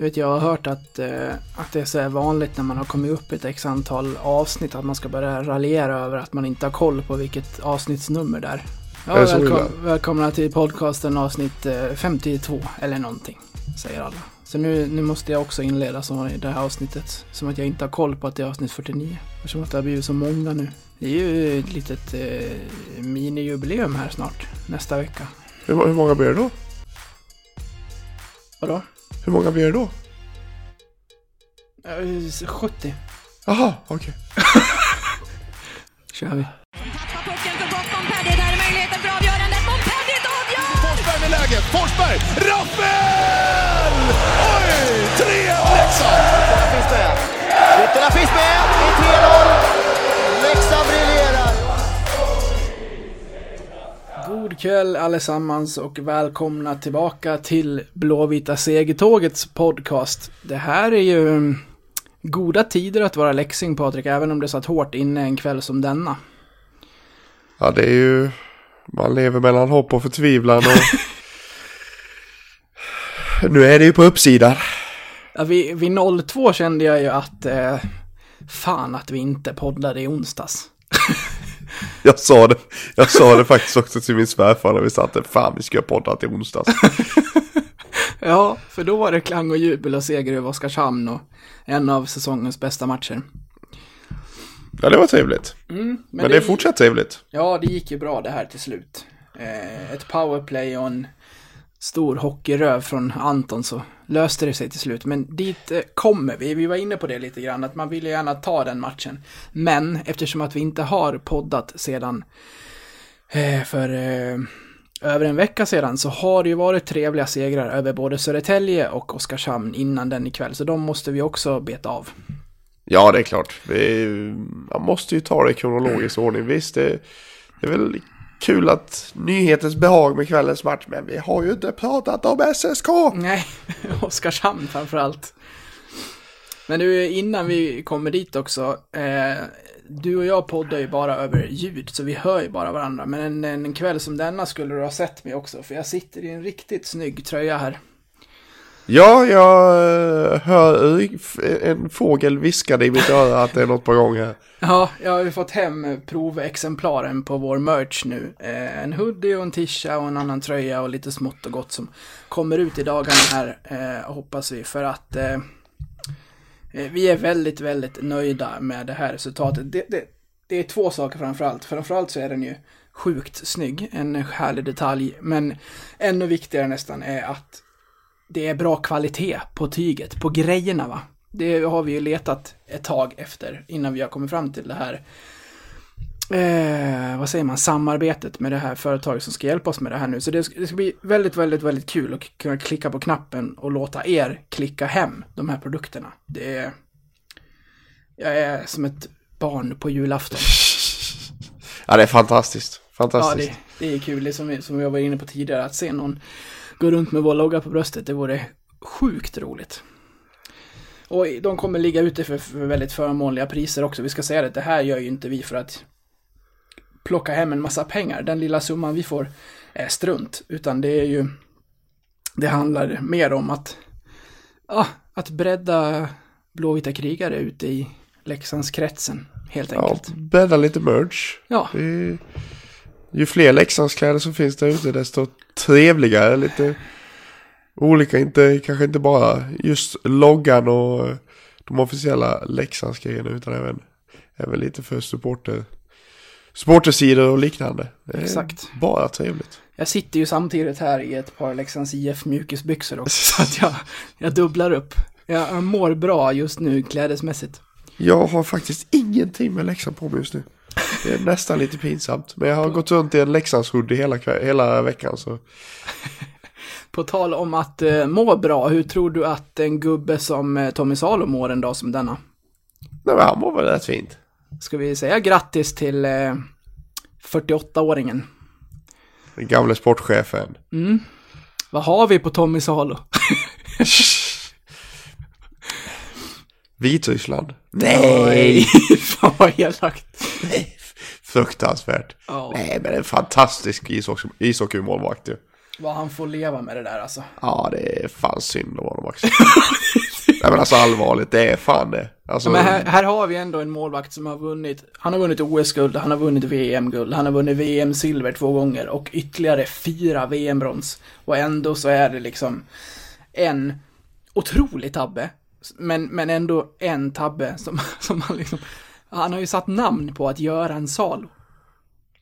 Du vet, jag har hört att, eh, att det är så här vanligt när man har kommit upp ett x antal avsnitt att man ska börja raljera över att man inte har koll på vilket avsnittsnummer det är. Ja, så välkom välkomna till podcasten avsnitt eh, 52 eller någonting, säger alla. Så nu, nu måste jag också inleda som i det här avsnittet. Som att jag inte har koll på att det är avsnitt 49. Eftersom att det har blivit så många nu. Det är ju ett litet eh, minijubileum här snart, nästa vecka. Hur, hur många blir det då? Vadå? Hur många blir det då? Eh, 70 Jaha, okej. kör vi. Tappar pucken för gott Montpellier. Där är möjligheten för avgörandet. Montpellier avgör! Forsberg med läget. Forsberg! Rappel! Oj! 3-1 Leksand! Ytterna finns med. Ytterna finns med. Det är 3-0. Kväll allesammans och välkomna tillbaka till Blåvita Segertågets podcast. Det här är ju mm, goda tider att vara Leksing Patrik, även om det satt hårt inne en kväll som denna. Ja, det är ju... Man lever mellan hopp och förtvivlan och... nu är det ju på uppsidan. Ja, vid, vid 02 kände jag ju att eh, fan att vi inte poddade i onsdags. Jag sa det, jag sa det faktiskt också till min svärfar när vi satt där. Fan, vi ska podda till onsdags. Ja, för då var det klang och jubel och seger över Oskarshamn och en av säsongens bästa matcher. Ja, det var trevligt. Mm, Men, det är fortsatt trevligt. Ja, det gick ju bra det här till slut. Eh, ett powerplay och en stor hockeyröv från Anton så löste det sig till slut. Men dit eh, kommer vi. Vi var inne på det lite grann, att man vill gärna ta den matchen. Men eftersom att vi inte har poddat sedan eh, för eh, över en vecka sedan så har det ju varit trevliga segrar över både Södertälje och Oskarshamn innan den ikväll. Så de måste vi också beta av. Ja, det är klart. Vi, man måste ju ta det i kronologisk ordning. Visst, det, det är väl kul att nyhetens behag med kvällens match, men vi har ju inte pratat om SSK. Nej, Oskarshamn framförallt. Men du, innan vi kommer dit också. Eh, du och jag poddar ju bara över ljud, så vi hör ju bara varandra. Men en, en kväll som denna skulle du ha sett mig också, för jag sitter i en riktigt snygg tröja här. Ja, jag eh, hör en fågel viskade i mitt öra att det är något på gång här. Ja, jag har ju fått hem provexemplaren på vår merch nu. Eh, en hoodie och en tisha och en annan tröja och lite smått och gott som kommer ut i dagarna här, eh, hoppas vi. För att eh, vi är väldigt, väldigt nöjda med det här resultatet. Det, det, det är två saker framförallt. Framförallt så är den ju sjukt snygg, en härlig detalj. Men ännu viktigare nästan är att det är bra kvalitet på tyget, på grejerna va. Det har vi ju letat ett tag efter innan vi har kommit fram till det här eh, vad säger man, samarbetet med det här företaget som ska hjälpa oss med det här nu. Så det ska, det ska bli väldigt, väldigt, väldigt kul att kunna klicka på knappen och låta er klicka hem de här produkterna. Det är... Jag är som ett barn på julafton. Ja, det är fantastiskt. Ja, Fantastiskt. det, det är kul, det som, som jag var inne på tidigare, att se någon gå runt med vår logga på bröstet, det vore sjukt roligt. Och de kommer ligga ute för, för väldigt förmånliga priser också. Vi ska säga det, det här gör ju inte vi för att plocka hem en massa pengar. Den lilla summan vi får är strunt, utan det är ju, det handlar mer om att, ja, att bredda blåvita krigare ute i Leksandskretsen, helt Ja, enkelt. bädda lite merch. Ja, Det ju fler Leksandskläder som finns där ute desto trevligare. Lite olika, inte, kanske inte bara just loggan och eh, de officiella Leksandsgrejerna utan även, även lite för supporter, supportersidor och liknande. Exakt. Bara trevligt. Jag sitter ju samtidigt här i ett par Leksands IF mjukisbyxor också, så att jag, jag dubblar upp. Jag mår bra just nu klädesmässigt. Jag har faktiskt ingenting med Leksand på mig just nu. Det är nästan lite pinsamt. Men jag har gått runt i en Leksandshoodie hela, hela veckan så. På tal om att eh, må bra, hur tror du att en gubbe som eh, Tommy Salo mår en dag som denna? Nej men han mår väl rätt fint. Ska vi säga grattis till eh, 48-åringen? Den gamle sportchefen. Vad har vi på Tommy Salo? Vitryssland. Nej! Fan vad elakt. Fruktansvärt. Ja. Nej men en fantastisk ishockey, ishockeymålvakt ju. Vad han får leva med det där alltså. Ja det är fan synd om honom också. men alltså allvarligt, det är fan det. Alltså, Men här, här har vi ändå en målvakt som har vunnit, han har vunnit OS-guld, han har vunnit VM-guld, han har vunnit VM-silver två gånger och ytterligare fyra VM-brons. Och ändå så är det liksom en otrolig tabbe, men, men ändå en tabbe som, som han liksom, han har ju satt namn på att göra en Salo.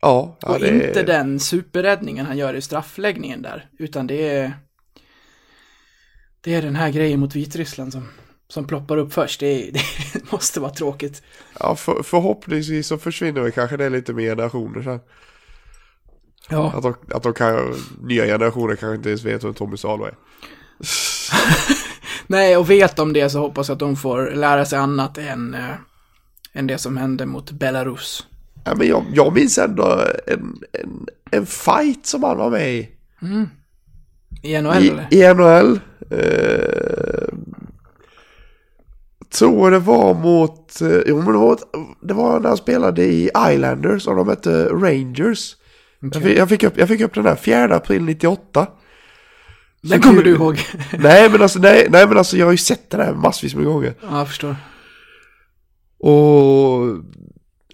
ja, ja, och det inte den superräddningen han gör i straffläggningen där, utan det är det är den här grejen mot Vitryssland som, som ploppar upp först. Det, det måste vara tråkigt. Ja, för, förhoppningsvis så försvinner väl kanske det lite med generationer sen. Ja. Att de, att de kan, nya generationer kanske inte ens vet vem Tommy Salo är. Nej, och vet de det så hoppas jag att de får lära sig annat än, eh, än det som hände mot Belarus. Ja, men jag, jag minns ändå en, en, en fight som han var med i. I NHL I, eller? i NHL. Eh, tror det var mot, eh, jo men det var, det var när han spelade i Islanders och de hette Rangers. Jag, fick, jag, fick upp, jag fick upp den där 4 april 98. Den kommer du ihåg. Nej men alltså, nej, nej men alltså jag har ju sett det där massvis med gånger. ja, jag förstår. Och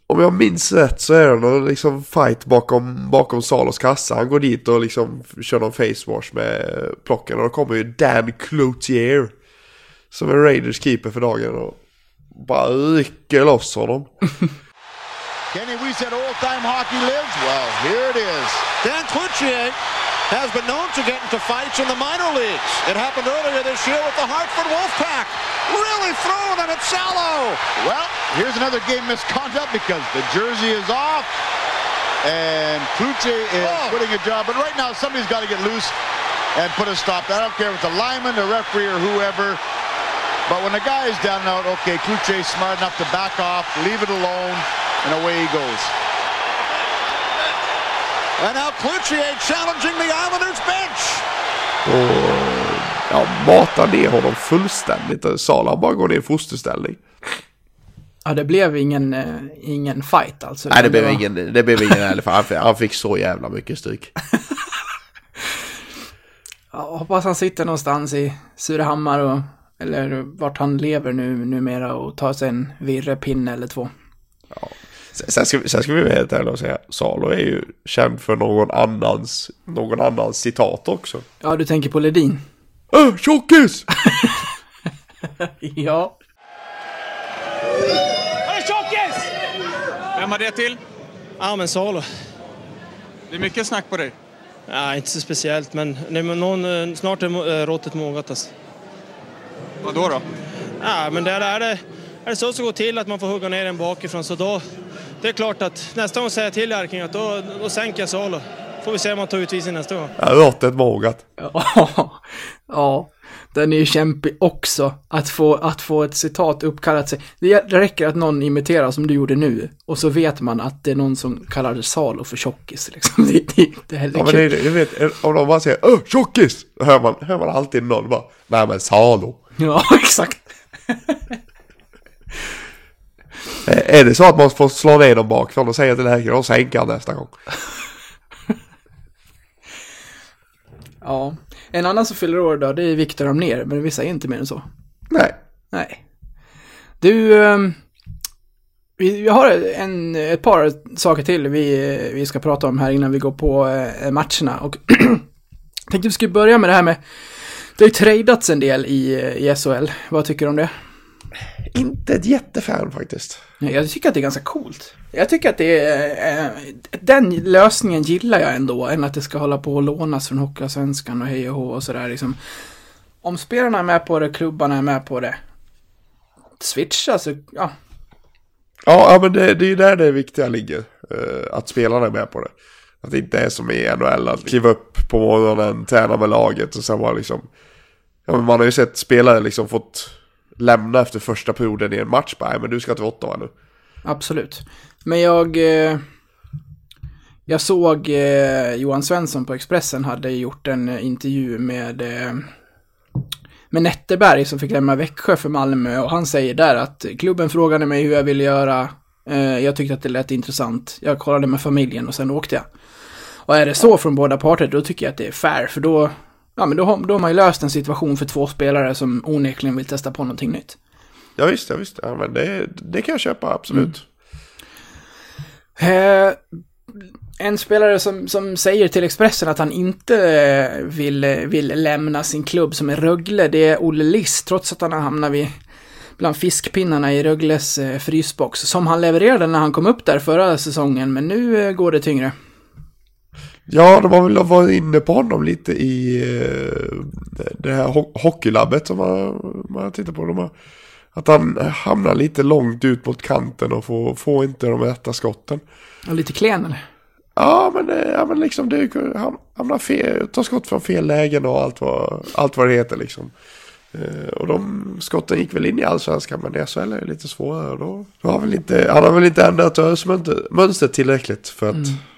om jag minns rätt så är det någon liksom fight bakom, bakom Salos kassa. Han går dit och liksom kör någon face wash med plocken. Och då kommer ju Dan Cloutier. Som är Raiders keeper för dagen och bara rycker loss honom. Kenny, we said old time hockey lives. Well, here it is. Dan Cloutier has been known to get into fights in the minor leagues. It happened earlier this year with the Hartford Wolfpack. Really thrown and it's shallow. Well, here's another game misconduct because the jersey is off. And Kluche is Oh. putting a job. But right now, somebody's got to get loose and put a stop. I don't care if it's a lineman, a referee, or whoever. But when the guy is down and out, okay, Kluche's smart enough to back off, leave it alone, and away he goes. And now Cloutier challenging the Islanders bench. Och ja, matar ner honom fullständigt. Sala bara går ner i fosterställning. Ja, det blev ingen, eh, ingen fight alltså. Nej det blev var- ingen, det blev ingen heller för han, fick- han fick så jävla mycket stryk. Ja, hoppas han sitter någonstans i Surahammar och, eller vart han lever nu numera och tar sig en virrepinne eller två. Sen- Sen ska, vi- sen ska vi vara helt ärliga och säga, Salo är ju känd för någon annans, någon annans citat också. Ja, du tänker på Ledin? Öh, tjockis! Ja. Vem var det till? Ja, men Salo. Det är mycket snack på dig. Ja, inte så speciellt, men nej, men någon, eh, snart är eh, råttet mogat. Alltså. Vad då? då? Ja, men där är det, är det så som går till att man får hugga ner den bakifrån, så då... Det är klart att nästa gång säger jag till Erking att då, då sänker jag Salo. Får vi se om han tar utvisning nästa gång. Ja, råttet mogat. Ja. ja. Den är ju kämpig också. Att få, att få ett citat uppkallat sig. Det räcker att någon imiterar som du gjorde nu. Och så vet man att det är någon som kallar Salo för tjockis. Liksom. Det, det, det, är Ja men det, du vet, om de bara säger öh, tjockis! Då hör man, hör man alltid någon bara, nej men Salo. Ja, exakt. Eh, Är det så att man får slå ner dem bakifrån och säga till läkaren och sänka nästa gång? Ja. En annan som fyller år idag, det är Viktor Amner. Men vi säger inte mer än så. Nej. Nej. Du, ehm, vi, har en, ett par saker till vi, vi ska prata om här innan vi går på eh, matcherna. Och tänkte vi skulle börja med det här med, det har ju tradats en del i, i SHL. Vad tycker du om det? Inte ett jättefan faktiskt. Jag tycker att det är ganska coolt. Jag tycker att det är, eh, den lösningen gillar jag ändå, än att det ska hålla på och lånas från Hockeyallsvenskan och hej och hå och sådär liksom. Om spelarna är med på det, klubbarna är med på det, switcha så, ja, Ja, ja men det, det är ju där det viktiga ligger. eh, att spelarna är med på det. Att det inte är som i NHL, att kliva upp på morgonen, träna med laget och sen bara liksom... Ja men man har ju sett spelare liksom fått lämna efter första perioden i en match. Bara, "Nej, men du ska till Ottawa nu. Absolut. Men jag... Eh, jag såg eh, Johan Svensson på Expressen hade gjort en intervju med, eh, med Netteberg som fick lämna Växjö för Malmö och han säger där att klubben frågade mig hur jag ville göra. Eh, jag tyckte att det lät intressant. Jag kollade med familjen och sen åkte jag. Och är det så från båda parter då tycker jag att det är fair för då ja men då har, då har man ju löst en situation för två spelare som onekligen vill testa på någonting nytt. Ja visst, ja visst. Ja, men det, det kan jag köpa, absolut. Eh, en spelare som, som säger till Expressen att han inte eh, vill, eh, vill lämna sin klubb som är Rögle, det är Olle Liss, trots att han har hamnat vid bland fiskpinnarna i Rögles frysbox, som han levererade när han kom upp där förra säsongen, men nu går det tyngre. Ja, de har väl varit inne på honom lite i eh, det här ho- hockeylabbet som man, man tittar på. De har, att han hamnar lite långt ut mot kanten och får, får inte de rätta skotten. Och lite klen eller? Ja, men, det- ja, men liksom det han hamnar fel, tar skott från fel lägen och allt vad, allt vad det heter liksom. Eh, och de skotten gick väl in i allsvenskan men i SHL är det lite svårare. Då, då har väl inte, han har väl inte ändrat mönstret tillräckligt för att,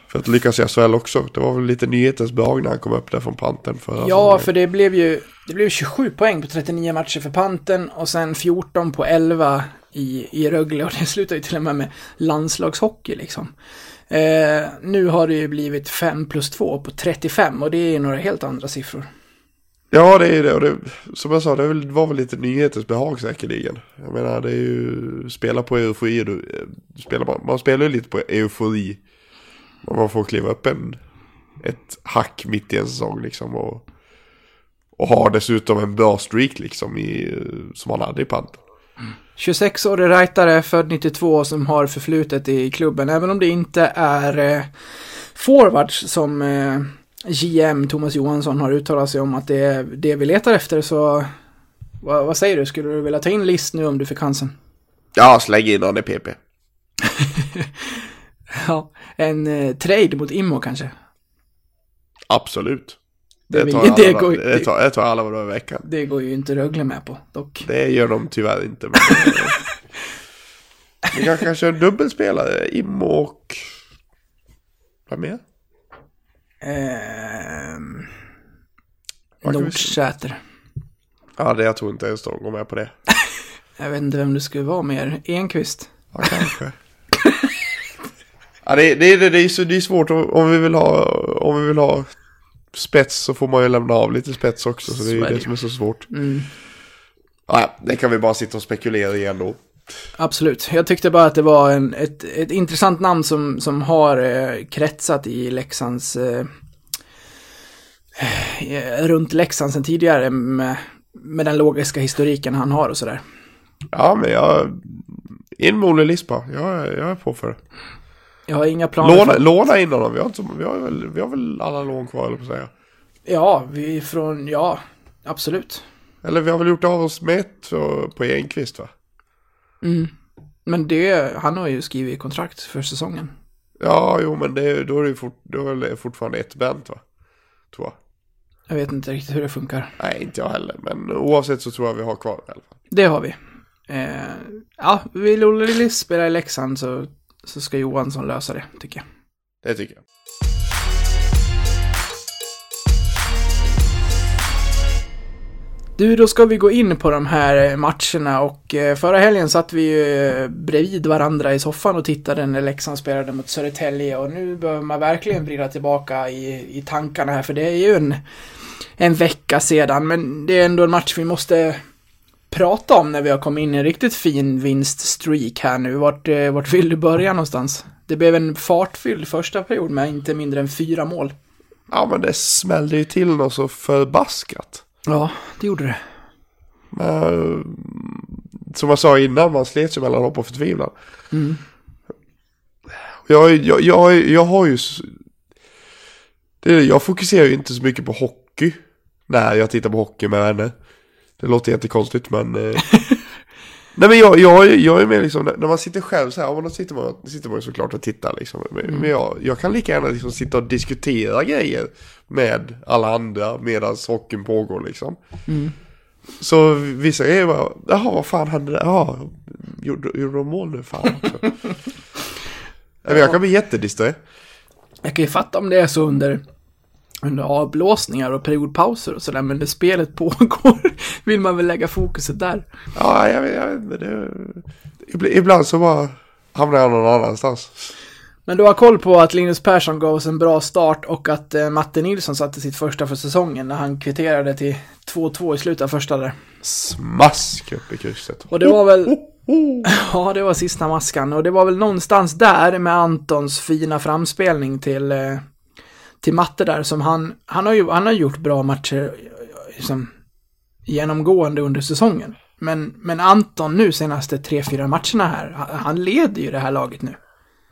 för att lyckas i SHL också. Det var väl lite nyhetens behag när han kom upp där från panten. För Ja, för det blev ju det blev 27 poäng på 39 matcher för panten och sen 14 på 11 i, i Rögle och det slutar ju till och med med landslagshockey liksom. Eh, nu har det ju blivit 5 plus 2 på 35 och det är ju några helt andra siffror. Ja, det är det. Och det, som jag sa, det var väl lite nyhetens behag säkerligen. Jag menar, det är ju spela på eufori. Du, eh, spelar man, man spelar ju lite på eufori. Och man får kliva upp en, ett hack mitt i en säsong liksom. Och, och har dessutom en bra streak liksom i, som han hade i panten. 26-årig rightare, född 92, som har förflutet i klubben, även om det inte är eh, forwards som eh, GM Thomas Johansson har uttalat sig om att det är det vi letar efter, så vad, vad säger du? Skulle du vilja ta in list nu om du fick chansen? Ja, släng in honom i PP. Ja, en eh, trade mot Immo kanske. Absolut. Det Det, tar, alla, det går- det, tar, det tar alla dagar i veckan. Det går ju inte Rögle med på, dock. Det gör de tyvärr inte. Men, Vi kan kanske en dubbelspelare, Immo och... Vad mer? Ehm... Nordsäter. Ja, det jag tror inte ens de går med på det. Jag vet inte vem det skulle vara mer. Enqvist. Ja, kanske. Ja, det, det, det, det, är så, det är svårt om, vi vill ha, om vi vill ha spets så får man ju lämna av lite spets också. Så det är det som är så svårt. Mm. Ja, det kan vi bara sitta och spekulera i ändå. Absolut. Jag tyckte bara att det var en, ett, ett intressant namn som, som har eh, kretsat i Leksands... Eh, eh, runt Leksand sen tidigare med, med den logiska historiken han har och sådär. Ja, men jag... In med Olle Lispa. Jag, jag är på för det. Jag har inga planer. Låna, för- låna in honom. Vi har, inte, vi, har väl, vi har väl alla lån kvar, eller på att säga. Ja, vi från... Ja, absolut. Eller vi har väl gjort av oss med ett på, Enqvist, va? Mm. Men det, han har ju skrivit kontrakt för säsongen. Ja, jo, men det, då är det ju fort, då är det fortfarande ett bänt, va? Tror jag. Jag vet inte riktigt hur det funkar. Nej, inte jag heller. Men oavsett så tror jag vi har kvar i alla fall. Det har vi. Eh, ja, vill Olle Liss spela i Leksand så, så ska Johansson lösa det, tycker jag. Det tycker jag. Du, då ska vi gå in på de här eh, matcherna och eh, förra helgen satt vi ju eh, bredvid varandra i soffan och tittade när Leksand spelade mot Södertälje och nu behöver man verkligen vrida tillbaka i, i tankarna här för det är ju en, en vecka sedan men det är ändå en match vi måste prata om när vi har kommit in i en riktigt fin vinststreak här nu. Vart, eh, vart vill du börja någonstans? Det blev en fartfylld första period med inte mindre än fyra mål. Ja, men det smällde ju till något så förbaskat. Ja, det gjorde det. Men, som jag sa innan, man slet ju mellan hopp och förtvivlan. Mm. Jag, jag, jag, jag har ju... jag fokuserar ju inte så mycket på hockey när jag tittar på hockey med vänner. Det låter jättekonstigt men... Eh, nej men jag, jag, jag är med liksom, när man sitter själv så här, ja, då sitter man, sitter man såklart och tittar liksom. Men, men jag, jag kan lika gärna liksom sitta och diskutera grejer med alla andra medan hockeyn pågår liksom. Så vissa grejer bara, jaha vad fan hände där? Ja, gjorde, gjorde de mål nu? Fan också. Men jag kan bli jättedisträ. Jag kan ju fatta om det är så under, under avblåsningar och periodpauser och sådär, men när spelet pågår vill man väl lägga fokuset där. Ja, jag vet, jag vet inte. Det, ibland- så bara hamnar jag någon annanstans. Men du har koll på att Linus Persson gav oss en bra start och att eh, Matte Nilsson satte sitt första för säsongen när han kvitterade till 2-2 i slutet av första där. Smask upp i krysset. Och det var väl... Ja, det var sista maskan. Och det var väl någonstans där med Antons fina framspelning till, eh, till Matte där som han... Han har ju han har gjort bra matcher liksom, genomgående under säsongen. Men, men Anton nu senaste tre, fyra matcherna här, han- leder ju det här laget nu.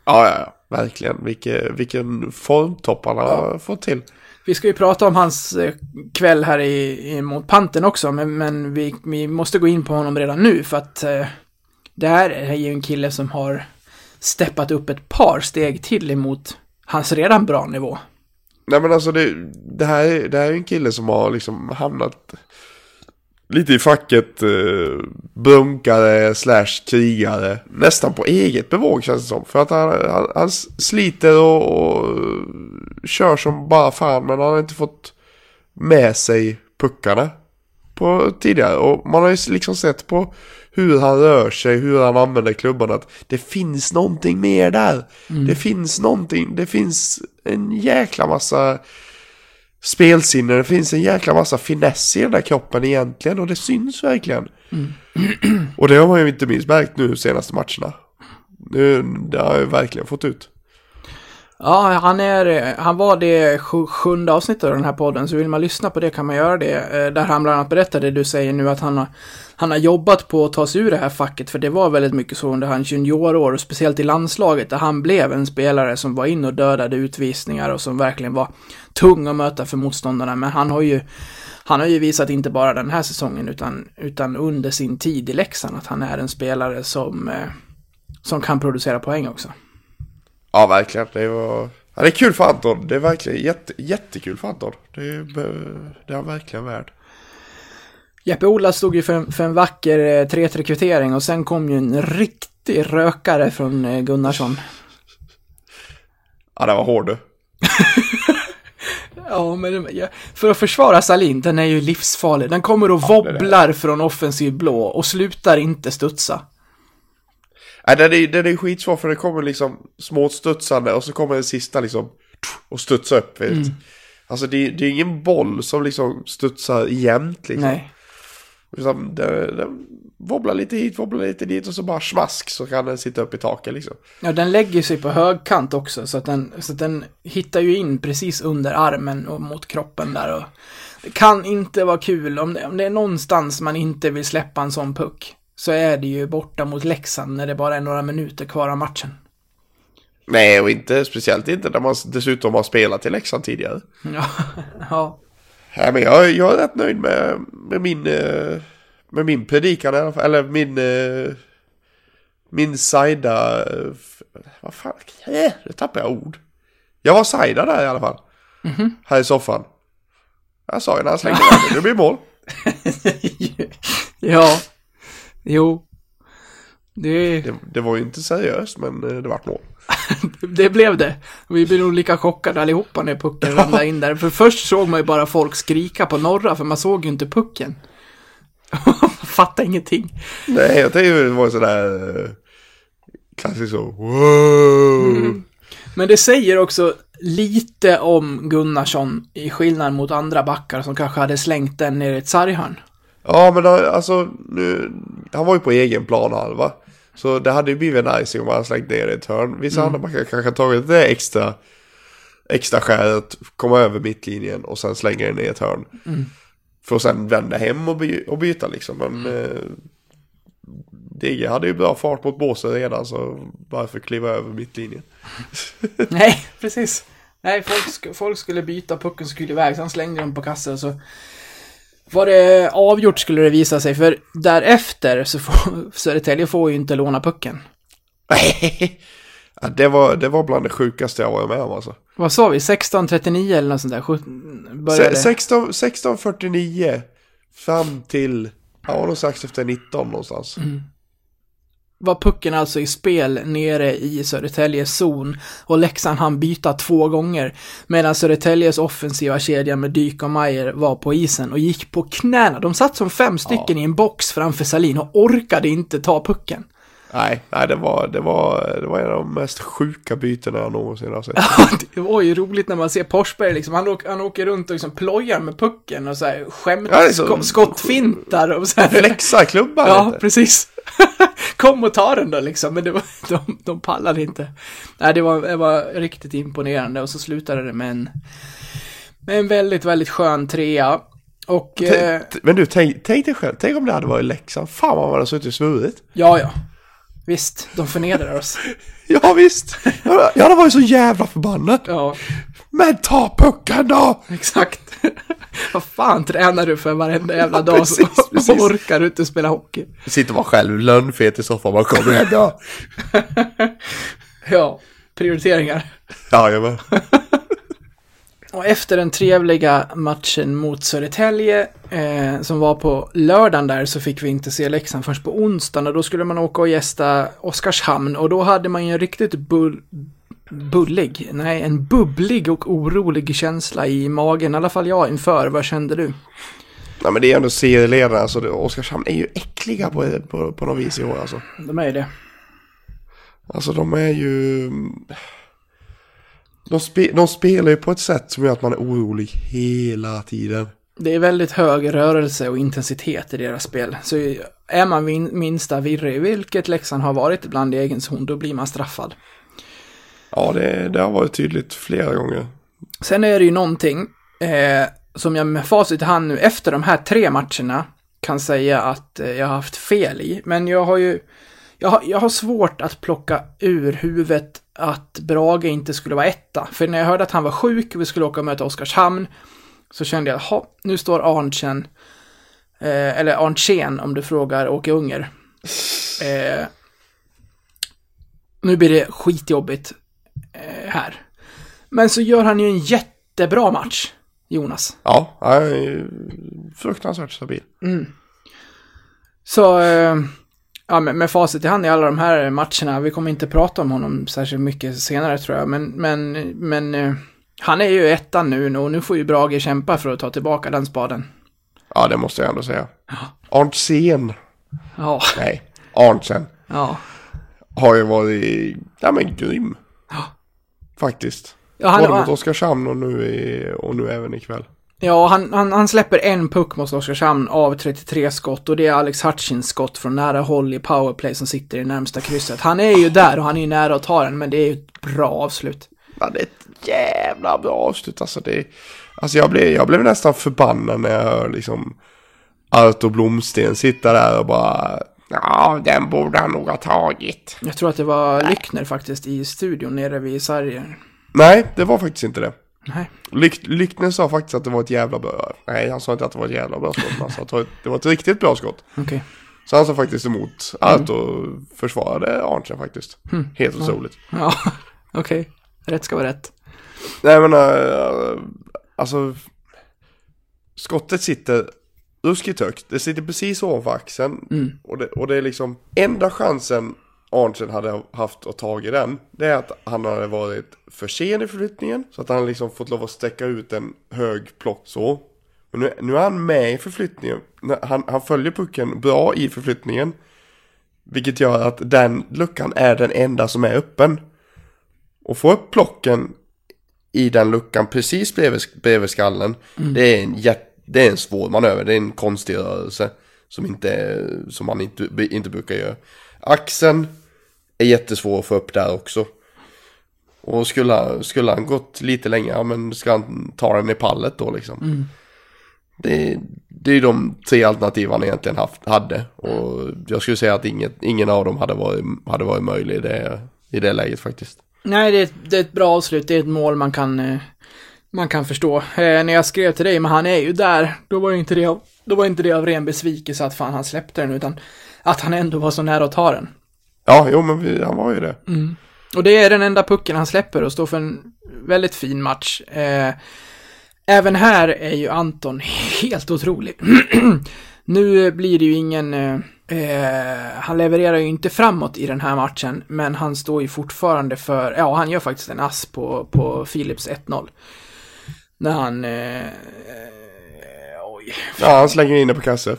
Ja, ja, ja. Verkligen. Vilke, vilken formtopp han har fått till. Vi ska ju prata om hans eh, kväll här i, i, mot Panten också, men, men vi, vi måste gå in på honom redan nu för att eh, det här är ju en kille som har steppat upp ett par steg till emot hans redan bra nivå. Nej men alltså det, det, här, är- det här är en kille som har liksom hamnat lite i facket eh, bunkare slash krigare. Nästan på eget bevåg känns det som. För att han, han, han sliter och, och kör som bara fan men han har inte fått med sig puckarna på tidigare. Och man har ju liksom sett på hur han rör sig, hur han använder klubban att det finns någonting mer där. Det finns någonting, det finns en jäkla massa spelsinne, det finns en jäkla massa finess i den där kroppen egentligen och det syns verkligen. och det har man ju inte minst märkt nu de senaste matcherna. Nu, det har jag verkligen fått ut. Ja, han, är, han var det sju, sjunde avsnittet av den här podden, så vill man lyssna på det kan man göra det. Eh, Där han bland annat berättade, du säger nu att han har, han har jobbat på att ta sig ur det här facket, för det var väldigt mycket så under hans juniorår, och speciellt i landslaget, där han blev en spelare som var in och dödade utvisningar och som verkligen var tung att möta för motståndarna. Men han har ju, han har ju visat inte bara den här säsongen, utan, utan under sin tid i Leksand, att han är en spelare som, eh, som kan producera poäng också. Ja, verkligen. Det var... Ja, det är kul för Anton. Det är verkligen jätte, jättekul för Anton. Det är, det är han verkligen värd. Jeppe Ola stod ju för en, för en vacker eh, 3-3 kvittering och sen kom ju en riktig rökare från eh, Gunnarsson. Ja, det var hård du. Ja, men det- ja, för att försvara Salin, den är ju livsfarlig. Den kommer och det är det. wobblar från offensiv blå och slutar inte studsa. Nej, den är, den är skitsvår för det kommer liksom småstudsande och så kommer den sista liksom och studsar upp. Vet. Mm. Alltså det, det är ingen boll som liksom studsar jämnt liksom. Nej. Utan den, den wobblar lite hit, wobblar lite dit och så bara smask så kan den sitta upp i taket liksom. Ja, den lägger sig på högkant också, så att den, så att den hittar ju in precis under armen och mot kroppen där och det kan inte vara kul om det, om det är någonstans man inte vill släppa en sån puck. Så är det ju borta mot Leksand när det bara är några minuter kvar av matchen. Nej, och inte speciellt inte när man dessutom har spelat i Leksand tidigare. Ja, ja. Nej, men jag, jag är rätt nöjd med, med min eh, med min predikan i alla fall. Eller min eh, min sajda eh, vad fan, nu tappar jag ord. Jag var sajda där i alla fall. Här i soffan. Jag sa ju när han slängde den, det blir mål. ja. Jo. Det, Det, det var ju inte seriöst men det vart mål. det blev det. Vi blev nog lika chockade allihopa när pucken ramlade in där. För först såg man ju bara folk skrika på norra, för man såg ju inte pucken. Fattade ingenting. Nej, jag tänkte det var sådär eh, klassiskt så. Wow. Men det säger också lite om Gunnarsson i skillnad mot andra backar som kanske hade slängt den ner i ett sarghörn. Ja men då, alltså nu, han var ju på egen plan halva. Så det hade ju blivit nice om han slängt ner i ett hörn. Vissa andra backar kanske tagit det extra extra skäret, komma över mittlinjen och sen slänga den ner i ett hörn. För att sen vända hem och, by, och byta liksom. Men eh, DG hade ju bra fart mot båset redan så varför kliva över mittlinjen? Nej, precis. Nej, folk, sk- folk skulle byta, pucken skulle iväg, sen slängde de på kassen så var det avgjort skulle det visa sig, för därefter så får Södertälje får ju inte låna pucken. ja, det, var, det var bland det sjukaste jag varit med om alltså. Vad sa vi? 16.39 eller något sånt där? 17 började. Se- 16 16.49 fram till, ja nog strax efter 19 någonstans. Var pucken alltså i spel nere i Södertäljes zon och Leksand hann byta två gånger medan Södertäljes offensiva kedja med Dyk och Mayer var på isen och gick på knäna. De satt som fem stycken i en box framför Salin och orkade inte ta pucken. Nej, nej det, var, det, var, det var en av de mest sjuka bytena jag någonsin har sett. Det var ju roligt när man ser Forsberg liksom, han, åker, han åker runt och liksom plojar med pucken och så här skämt, Ja, så- sko- skottfintar och så här. Flexar klubban Ja, lite. precis. Kom och ta den då liksom, men det var, de, de pallade inte. Nej, det var, det var riktigt imponerande och så slutade det med en, med en väldigt, väldigt skön trea. Och, eh, Men du, tänk, tänk dig själv, tänk om det hade varit Leksand. Fan vad man hade suttit och svurit. ja, ja. Visst, de förnedrar oss. Ja visst, jag jag hade varit så jävla förbannad. Ja, Men ta pucken då! exakt. Vad fan tränar du för varenda jävla Ja, dag precis, så precis. orkar du inte spela hockey? Sitter man själv lönnfet i soffan, man kommer hem då. Ja, prioriteringar. Jajamän. Och efter den trevliga matchen mot Södertälje, eh, som var på lördagen där, så fick vi inte se Leksand först på onsdagen och då skulle man åka och gästa Oskarshamn och då hade man ju en riktigt bull, bullig, nej, en bubblig och orolig känsla i magen, i alla fall jag inför. Vad kände du? Nej men det är ändå serieledarna, alltså Oskarshamn är ju äckliga på, på, på något vis i år alltså. De är ju det. Alltså de är ju... De, spe, de spelar ju på ett sätt som gör att man är orolig hela tiden. Det är väldigt hög rörelse och intensitet i deras spel. Så är man min, minsta virrig, vilket Leksand har varit ibland i egen zon, då blir man straffad. Ja, det, det har varit tydligt flera gånger. Sen är det ju någonting eh, som jag med facit i hand nu efter de här tre matcherna kan säga att eh, jag har haft fel i. Men jag har ju jag har, jag har svårt att plocka ur huvudet att Brage inte skulle vara etta. För när jag hörde att han var sjuk och vi skulle åka och möta Oskarshamn så kände jag, ha, nu står Arntzen, eh, eller Arntzen om du frågar Åke Unger. Eh, nu blir det skitjobbigt eh, här. Men så gör han ju en jättebra match, Jonas. Ja, han är fruktansvärt stabil. Så, eh, ja, med, med facit i hand i alla de här matcherna, vi kommer inte prata om honom särskilt mycket senare tror jag, men, men, men eh, han är ju ettan nu och nu får ju Brage kämpa för att ta tillbaka den spaden. Ja, det måste jag ändå säga. Arntzen, Ja, nej, Arntzen ja. har ju varit, ja men grym. Faktiskt. Ja, han, Både mot Oskarshamn och nu, i, och nu även ikväll. Ja han, han, han släpper en puck mot Oskarshamn av 33 skott och det är Alex Hutchins skott från nära håll i powerplay som sitter i närmsta krysset. Han är ju där och han är ju nära att ta den, men det är ju ett bra avslut. Ja, det är ett jävla bra avslut. Alltså, det, alltså jag, blev, jag blev nästan förbannad när jag hör liksom Arto Blomsten sitta där och bara Ja, den borde han nog ha tagit. Jag tror att det var Lyckner faktiskt i studion nere vid Sarrier. Nej, det var faktiskt inte det. Nej. Lyk, Lyckner sa faktiskt att det var ett jävla bra... Nej, han sa inte att det var ett jävla bra skott, han sa att det var ett, det var ett riktigt bra skott. Okej. Så han sa faktiskt emot Arto försvarade Arntzen faktiskt. Helt otroligt. Ja, okej. Rätt ska vara rätt. Nej men äh, alltså skottet sitter ruskigt högt. Det sitter precis ovanför axeln. Och, det, och det är liksom enda chansen Arntzen hade haft att ta i den. Det är att han hade varit för sen i förflyttningen. Så att han liksom fått lov att sträcka ut en hög plock så. Men nu, nu är han med i förflyttningen. Han, han följer pucken bra i förflyttningen. Vilket gör att den luckan är den enda som är öppen. Och få upp plocken i den luckan precis bredvid, bredvid skallen. Det, är en jätt, det är en svår manöver, det är en konstig rörelse. Som, inte, som man inte, inte brukar göra. Axeln är jättesvår att få upp där också. Och skulle, skulle han gått lite längre, ja men ska han ta den i pallet då liksom. Det, det är de tre alternativ han egentligen haft, hade. Och jag skulle säga att inget, ingen av dem hade varit, hade varit möjlig i det, i det läget faktiskt. Nej, det är, ett, det är ett bra avslut. Det är ett mål man kan, eh, man kan förstå. Eh, när jag skrev till dig, men han är ju där, då var ju inte det av, då var inte det av ren besvikelse att fan han släppte den, utan att han ändå var så nära att ta den. Ja, jo men vi, han var ju det. Och det är den enda pucken han släpper och står för en väldigt fin match. Eh, även här är ju Anton helt otrolig. nu blir det ju ingen... Eh, eh, han levererar ju inte framåt i den här matchen, men han står ju fortfarande för... Ja, han gör faktiskt en ass på, på Philips 1-0. När han... Eh, eh, oj. Ja, han slänger in det på kasse.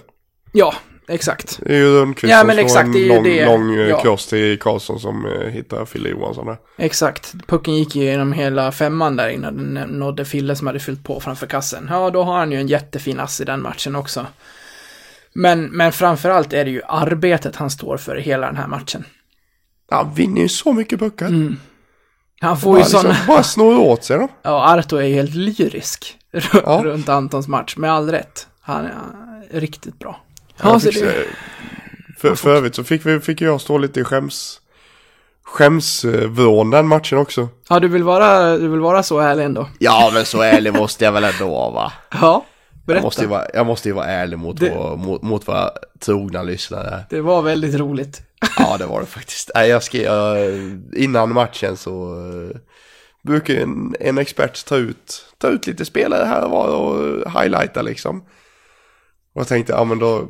Ja, exakt. Det är ju Rönnqvist Ja, som men exakt, en lång, det. lång eh, Ja. cross till Karlsson som eh, hittar Fille Johansson där. Exakt. Pucken gick ju genom hela femman där innan den nådde Fille som hade fyllt på framför kassen. Ja, då har han ju en jättefin ass i den matchen också. Men, men framförallt är det ju arbetet han står för i hela den här matchen. Han vinner ju så mycket puckar. Han får Bara, ju sådana... liksom, bara snor åt sig dem. Ja, Arto är ju helt lyrisk Ja. runt Antons match, med all rätt. Han är ja, riktigt bra. Ja, så fick, det, för, för övrigt så fick, vi, fick jag stå lite i skäms... Skämsvrån den matchen också. ja, du vill vara, du vill vara så ärlig ändå. Ja men så ärlig måste jag väl ändå vara va? Ja, Jag berätta. måste ju vara, jag måste ju vara ärlig mot, Det- vår, mot, mot våra trogna lyssnare. Det var väldigt roligt. Ja det var det faktiskt. Nej, jag skrev, jag, innan matchen så uh, brukar en, en expert ta ut, ta ut lite spelare här och var och highlighta liksom. Och jag tänkte, ja men då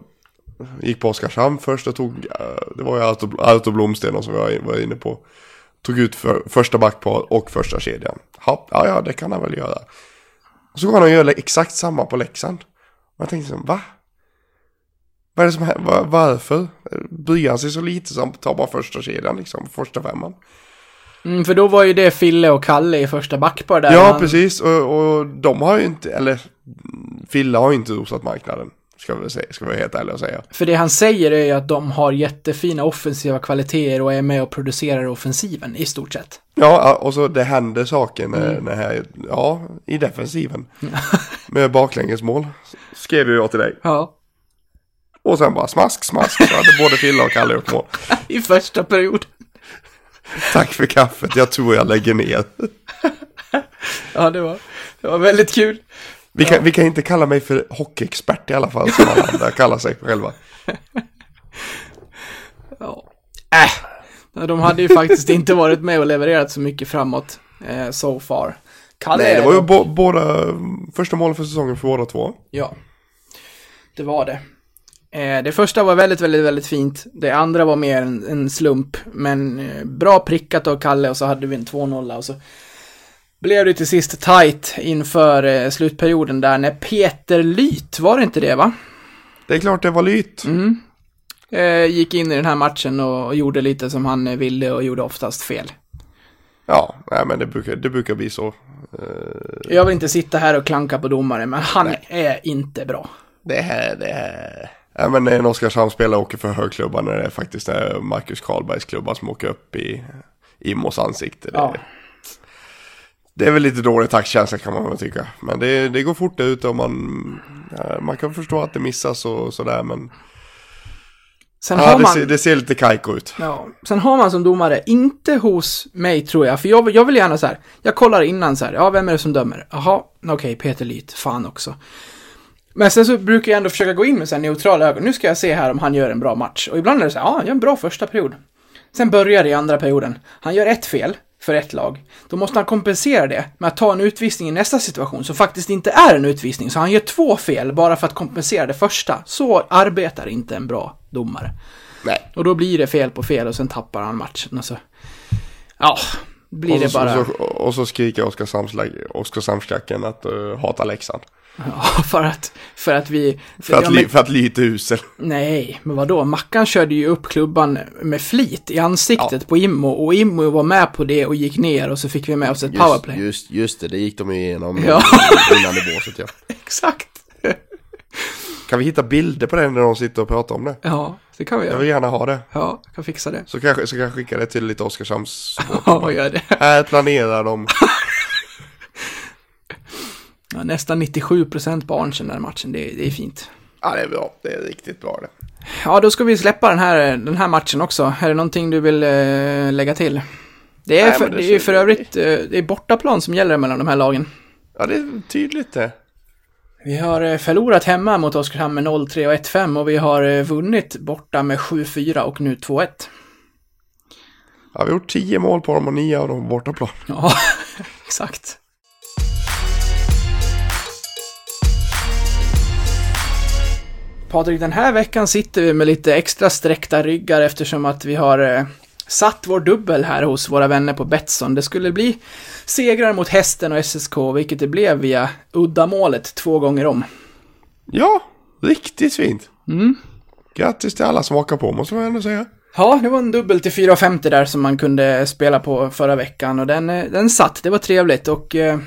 gick på Oskarshamn först och tog, eh, det var ju Arto, Blomsten som jag var inne på. Tog ut för, första backpar och första kedjan. Ja, ja, ja, det kan han väl göra. Och så går han och gör exakt samma på Leksand. Och jag tänkte så, va? Vad är det som händer? Va- Varför? Bryr han sig så lite som tar bara första kedjan liksom, första femman? Mm, för då var ju det Fille och Kalle i första backpar där. Ja, Han- precis. Och, och de har ju inte, eller Fille har ju inte rosat marknaden. Ska vi, säga, ska vi helt ärliga och säga. För det han säger är ju att de har jättefina offensiva kvaliteter och är med och producerar offensiven i stort sett. Ja, och så det händer saker när, Mm. när här, ja, i defensiven. Med baklängesmål, skrev jag till dig. Ja. Och sen bara smask, smask, så hade både Fille och Kalle gjort mål. I första period. Tack för kaffet, jag tror jag lägger ner. Ja, det var, det var väldigt kul. Vi kan, vi kan inte kalla mig för hockeyexpert i alla fall, som alla andra kallar sig själva. Ja. Äh. De hade ju faktiskt inte varit med och levererat så mycket framåt eh, so far. Kalle Nej, det var ju bo, båda, första målet för säsongen för båda två. Ja. Det var det. Eh, det första var väldigt, väldigt, väldigt fint. Det andra var mer en, en slump. Men eh, bra prickat av Kalle och så hade vi en 2-0 och så blev det till sist tight inför eh, slutperioden där när Peter Lyt, var det inte det va? Det är klart det var lyt. Mm. Gick in i den här matchen och, gjorde lite som han eh, ville och gjorde oftast fel. Ja, nej, men det brukar, det brukar bli så. Jag vill inte sitta här och klanka på domaren, men han är inte bra. Det här, det här. Ja, men en Oskarshamnsspelare åker för högklubban när det är faktiskt är Marcus Karlbergs klubba som åker upp i Immos ansikte. Det, Ja. Det är väl lite dålig taktkänsla kan man väl tycka. Men det, det går fort ut och man, man kan förstå att det missas och sådär. Men Sen ja, det, man... ser, det ser lite kajko ut. Ja, sen har man som domare, inte hos mig tror jag, för jag, jag vill gärna så här, jag kollar innan så här, ja vem är det som dömer? Jaha, okej, Peter Lyth, fan också. Men sen så brukar jag ändå försöka gå in med så här neutrala ögon, nu ska jag se här om han gör en bra match. Och ibland är det så här, ja, han gör en bra första period. Sen börjar det i andra perioden, han gör ett fel för ett lag. Då måste han kompensera det med att ta en utvisning i nästa situation som faktiskt inte är en utvisning. Så han gör två fel bara för att kompensera det första. Så arbetar inte en bra domare. Nej. Och då blir det fel på fel och sen tappar han matchen och så... Ja, blir Och det så, bara... och så, och så skriker Oskarshamnsklacken att uh, hata Leksand. Ja, för att... För att vi... För att, ja, ly, men, för att lyta usel. nej, men vadå? Mackan körde ju upp klubban med flit i ansiktet på Immo och Immo var med på det och gick ner och så fick vi med oss ett powerplay. just, just det, det gick de igenom Ja. innan i båset. Ja. Exakt! Kan vi hitta bilder på det när de sitter och pratar om det? Ja, det kan vi Jag vill göra. gärna ha det. Ja, jag kan fixa det. Så kanske, så kan jag skicka det till lite Oskarshamns... Ja, gör det. Här planerar de. Ja, nästan 97% barn den där matchen, det, det är fint. Ja, det är bra. Det är riktigt bra det. Ja, då ska vi släppa den här, den här matchen också. Är det någonting du vill eh, lägga till? Det är, Nej, för, det det är för övrigt eh, det är bortaplan som gäller mellan de här lagen. Ja, det är tydligt det. Vi har eh, förlorat hemma mot Oskarshamn med 0-3 och 1-5 och vi har eh, vunnit borta med 7-4 och nu 2-1. Ja, vi har gjort tio mål på dem och nio av dem på bortaplan. Ja, exakt. Patrik, den här veckan sitter vi med lite extra sträckta ryggar eftersom att vi har eh, satt vår dubbel här hos våra vänner på Betsson. Det skulle bli segrar mot Hästen och SSK, vilket det blev via uddamålet två gånger om. Ja, riktigt fint. grattis till alla som hakar på måste man ändå säga. Ja, det var en dubbel till 4,50 där som man kunde spela på förra veckan och den, eh, den satt, det var trevligt och eh,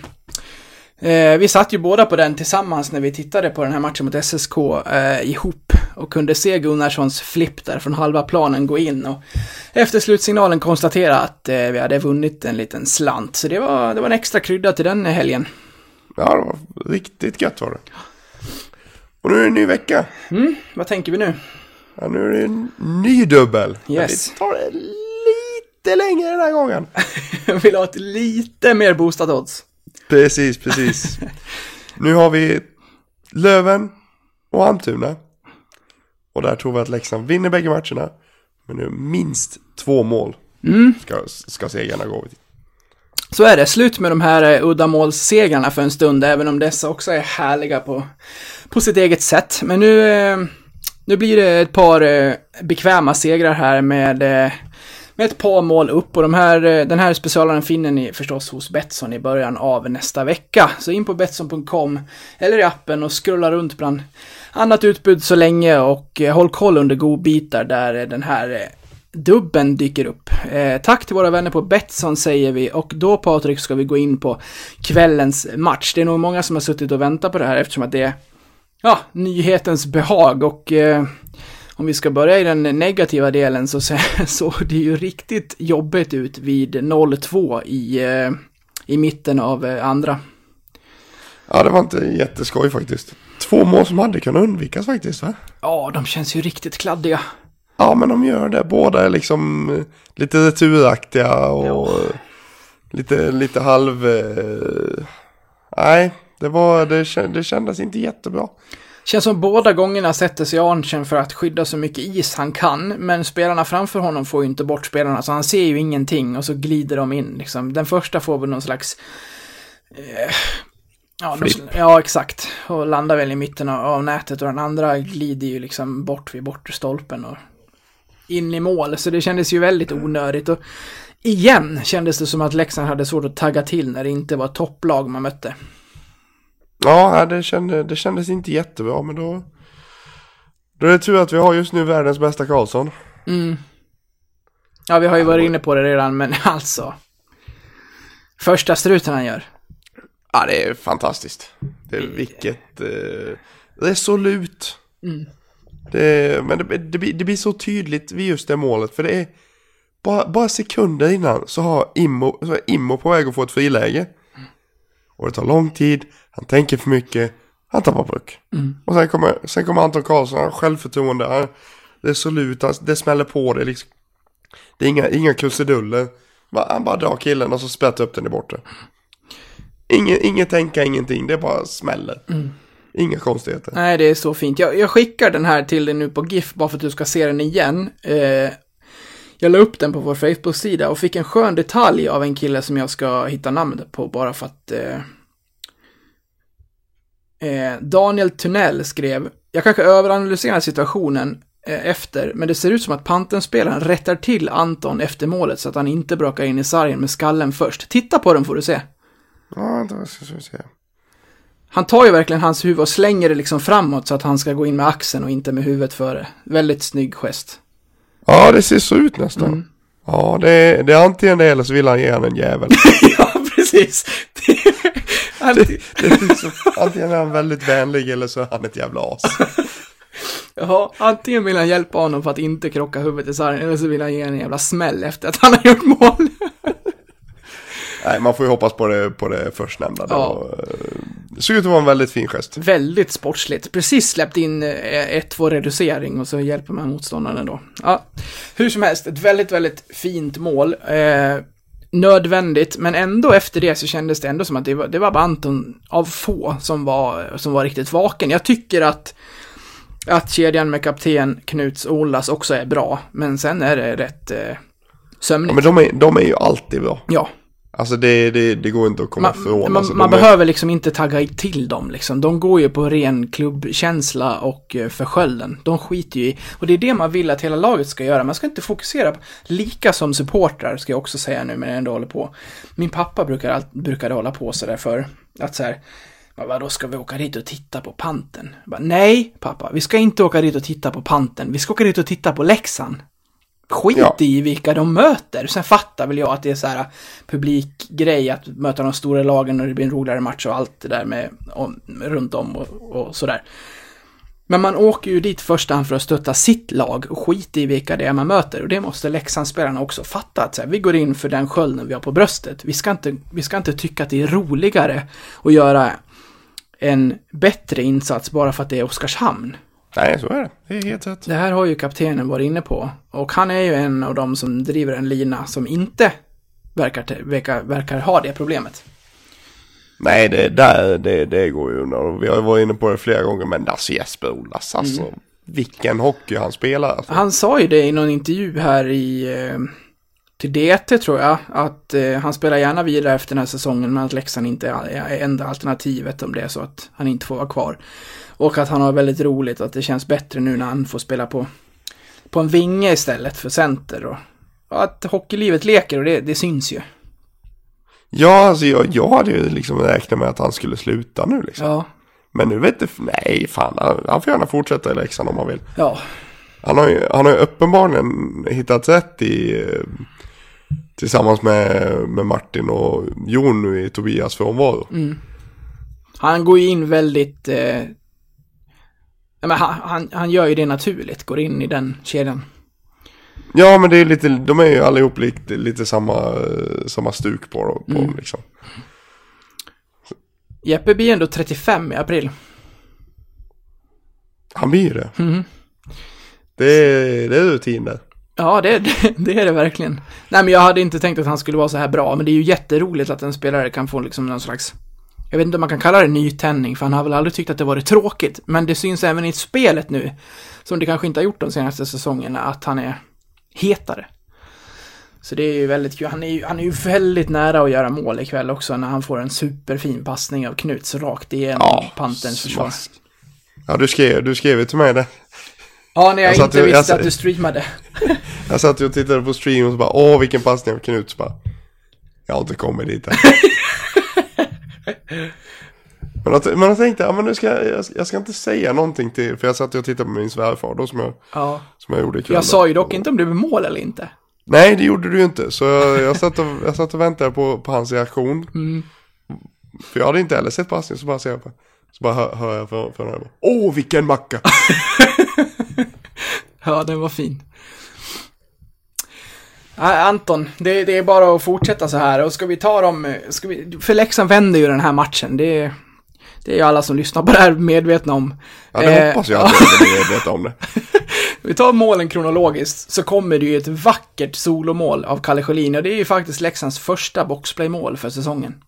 eh, vi satt ju båda på den tillsammans när vi tittade på den här matchen mot SSK eh, ihop och kunde se Gunnarssons flipp där från halva planen gå in och efter slutsignalen konstatera att eh, vi hade vunnit en liten slant. Så det var, det var en extra krydda till den helgen. Ja, det var riktigt gött var det. Och nu är det en ny vecka. Mm, vad tänker vi nu? Ja, nu är det en ny dubbel. Yes. vi tar det lite längre den här gången. Jag vill ha ett lite mer boostat odds. Precis, precis. nu har vi Löven och Almtuna. Och där tror vi att Leksand vinner bägge matcherna. Men nu minst två mål ska, ska segrarna gå till. Så är det, slut med de här eh, uddamålssegrarna för en stund, även om dessa också är härliga på, på sitt eget sätt. Men nu, eh, nu blir det ett par eh, bekväma segrar här med, med ett par mål upp och de här, eh, den här specialaren finner ni förstås hos Betsson i början av nästa vecka. Så in på Betsson.com eller i appen och scrolla runt bland annat utbud så länge och eh, håll koll under godbitar där eh, den här dubben dyker upp. Eh, tack till våra vänner på Betsson säger vi och då Patrik ska vi gå in på kvällens match. Det är nog många som har suttit och väntat på det här eftersom att det är ja, nyhetens behag och eh, om vi ska börja i den negativa delen så såg det ju riktigt jobbigt ut vid 0-2 i, eh, i mitten av eh, andra. Ja, det var inte jätteskoj faktiskt. Två mål som hade kunnat undvikas faktiskt va? Ja, de känns ju riktigt kladdiga. Ja, men de gör det. Båda är liksom eh, lite returaktiga och Ja. lite, lite halv... Nej, det, var, det, det kändes inte jättebra. Känns som båda gångerna sätter sig Arntzen för att skydda så mycket is han kan, men spelarna framför honom får ju inte bort spelarna, så han ser ju ingenting och så glider de in liksom. Den första får väl någon slags... Eh, ja, någon, ja, exakt. Och landar väl i mitten av, av nätet och den andra glider ju liksom bort vid bortre stolpen och in i mål, så det kändes ju väldigt onödigt. Och igen kändes det som att Leksand hade svårt att tagga till när det inte var topplag man mötte. Ja, det, kände, det kändes inte jättebra, men då... Då är det tur att vi har just nu världens bästa Karlsson. Mm. Ja, vi har ju varit inne på det redan, men alltså. Första struten han gör. Ja, det är fantastiskt. Det är vilket... Eh, resolut. Det, men det, det, blir, det blir så tydligt vid just det målet, för det är... Bara, bara sekunder innan så har Immo, så är Immo på väg att få ett friläge. Och det tar lång tid, han tänker för mycket, han tappar puck. Och sen kommer, sen kommer Anton Karlsson, han har självförtroende, han resolut, han, det smäller på det liksom. Det är inga, inga krusiduller. Han bara drar killen och så sprätter upp den i borta. Inget, inget tänka, ingenting, det bara smäller. Inga konstigheter. Nej, det är så fint. Jag, jag skickar den här till dig nu på GIF bara för att du ska se den igen. Eh, jag la upp den på vår Facebook-sida och fick en skön detalj av en kille som jag ska hitta namnet på bara för att eh, eh, Daniel Tunnell skrev Jag kanske överanalyserar situationen eh, efter, men det ser ut som att Panten-spelaren rättar till Anton efter målet så att han inte brakar in i sargen med skallen först. Titta på den får du se. Ja, vad ska vi se. Han tar ju verkligen hans huvud och slänger det liksom framåt så att han ska gå in med axeln och inte med huvudet före. Väldigt snygg gest. Ja, det ser så ut nästan. Ja, det är, det är antingen det eller så vill han ge han en jävel. ja, precis. Alltid. det är liksom, antingen är han väldigt vänlig eller så är han ett jävla as. Jaha, antingen vill han hjälpa honom för att inte krocka huvudet i sargen eller så vill han ge en jävla smäll efter att han har gjort mål. Nej, man får ju hoppas på det, på det förstnämnda. Det, Ja. eh, det såg ut att vara en väldigt fin gest. Väldigt sportsligt. Precis släppt in eh, 1-2 reducering och så hjälper man motståndaren då. Ja, hur som helst, ett väldigt, väldigt fint mål. Eh, nödvändigt, men ändå efter det så kändes det ändå som att det var, det var bara Anton av få som var, som var riktigt vaken. Jag tycker att, att kedjan med kapten Knuts Olas också är bra, men sen är det rätt eh, Ja, sömnigt. men de är, de är ju alltid bra. Ja, Alltså det, det, det går inte att komma man, ifrån. man, alltså, man de är, behöver liksom inte tagga till dem liksom. De går ju på ren klubbkänsla och eh, för skölden. De skiter ju i, och det är det man vill att hela laget ska göra. Man ska inte fokusera på, lika som supportrar ska jag också säga nu, men jag ändå håller på. Min pappa brukar, brukade hålla på sådär för att så här, Jag bara, då ska vi åka dit och titta på panten. Bara, Nej, pappa, vi ska inte åka dit och titta på panten. Vi ska åka dit och titta på Leksand. Skit Ja. i vilka de möter. Sen fattar väl jag att det är så här publikgrej att möta de stora lagen och det blir en roligare match och allt det där med om, runt om och, och sådär. Men man åker ju dit först hand för att stötta sitt lag och skit i vilka det är man möter. Och det måste Leksandsspelarna också fatta. Att så här, vi går in för den skölden vi har på bröstet. Vi ska, inte, vi ska inte tycka att det är roligare att göra en bättre insats bara för att det är Oskarshamn. Nej, så är det. Det är helt rätt. Det här har ju kaptenen varit inne på. Och han är ju en av de som driver en lina som inte verkar, verkar, verkar ha det problemet. Nej, det, där, det, det går ju undan. Vi har ju varit inne på det flera gånger, men alltså Jesper Olas, alltså. Vilken hockey han spelar. Alltså. Han sa ju det i någon intervju här i eh, till DT tror jag, att eh, han spelar gärna vidare efter den här säsongen, men att Leksand inte är, är enda alternativet om det är så att han inte får vara kvar. Och att han har väldigt roligt att det känns bättre nu när han får spela på, på en vinge istället för center. Och, och att hockeylivet leker och det, det syns ju. Ja, alltså jag, jag hade ju liksom räknat med att han skulle sluta nu liksom. Ja, Men nu vet du, nej fan, han, han får gärna fortsätta i Leksand om han vill. ja, Han har ju, han har ju uppenbarligen hittat rätt i, eh, tillsammans med, med Martin och Jon nu i Tobias frånvaro. Han går ju in väldigt... Eh, men han, han, han gör ju det naturligt, går in i den kedjan. Ja, men det är lite, de är ju allihop lite, lite samma, samma stuk på, på dem liksom. Jeppe blir ändå 35 i april. Han blir det. Mhm. Det, är, det är rutin där. Ja, det, det, det är det verkligen. Nej, men jag hade inte tänkt att han skulle vara så här bra, men det är ju jätteroligt att en spelare kan få liksom någon slags... Jag vet inte om man kan kalla det nytändning, för han har väl aldrig tyckt att det varit tråkigt. Men det syns även i spelet nu, som det kanske inte har gjort de senaste säsongerna, att han är hetare. Så det är ju väldigt kul. Han är ju, han är ju väldigt nära att göra mål ikväll också, när han får en superfin passning av Knuts rakt igenom Ja, Panterns försvar. Ja, du skrev, du skrev till mig det. Ja, när jag, Jag inte jag visste satt- att du streamade. Jag satt och tittade på stream och så bara, åh vilken passning av Knut. Så bara, jag har inte kommit dit än. men, jag, men jag tänkte, ja men nu ska jag, jag, ska- jag ska inte säga någonting till, för jag satt och tittade på min svärfar då som jag, Ja. som jag gjorde ikväll. Jag sa ju dock inte om det blev mål eller inte. Nej, det gjorde du ju inte. Så jag, jag, satt, och, jag satt och väntade på, på hans reaktion. Mm. För jag hade inte heller sett passningen, så bara ser jag på. Så bara hör, hör jag från, från över. Åh, vilken macka! Ja, den var fin. Anton, det, det är bara att fortsätta så här. Och ska vi ta dem... Ska vi, för Leksand vänder ju den här matchen. Det, det är ju alla som lyssnar på det här medvetna om. Ja, det Eh, hoppas jag att jag vet om det. Vi tar målen kronologiskt, så kommer det ju ett vackert solomål av Kalle Sjölin. Och det är ju faktiskt Leksands första boxplaymål för säsongen.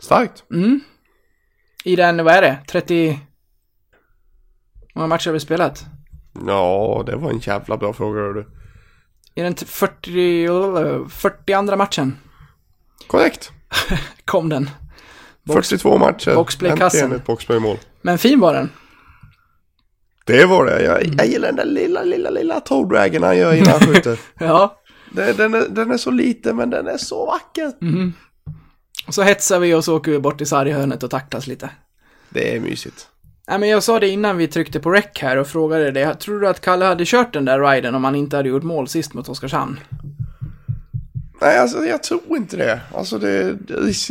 Starkt. I den, vad är det, 30... Hur många matcher har vi spelat? Ja, det var en jävla bra fråga du. I den t- 40... 40 andra matchen Korrekt. kom den. Box, 42 matcher. boxplaykassen. Ett boxplaymål. Men fin var den. Det var det. Jag, jag gillar den där lilla, lilla, lilla toe dragen han gör innan han skjuter. Ja. den, den, är, den är så liten men den är så vacker. Och så hetsar vi och så åker vi bort till sarghörnet och tacklas lite. Det är mysigt. Nej men jag sa det innan vi tryckte på rec här och frågade det. Tror du att Kalle hade kört den där riden om han inte hade gjort mål sist mot Oskarshamn? Nej, alltså jag tror inte det. Alltså det, det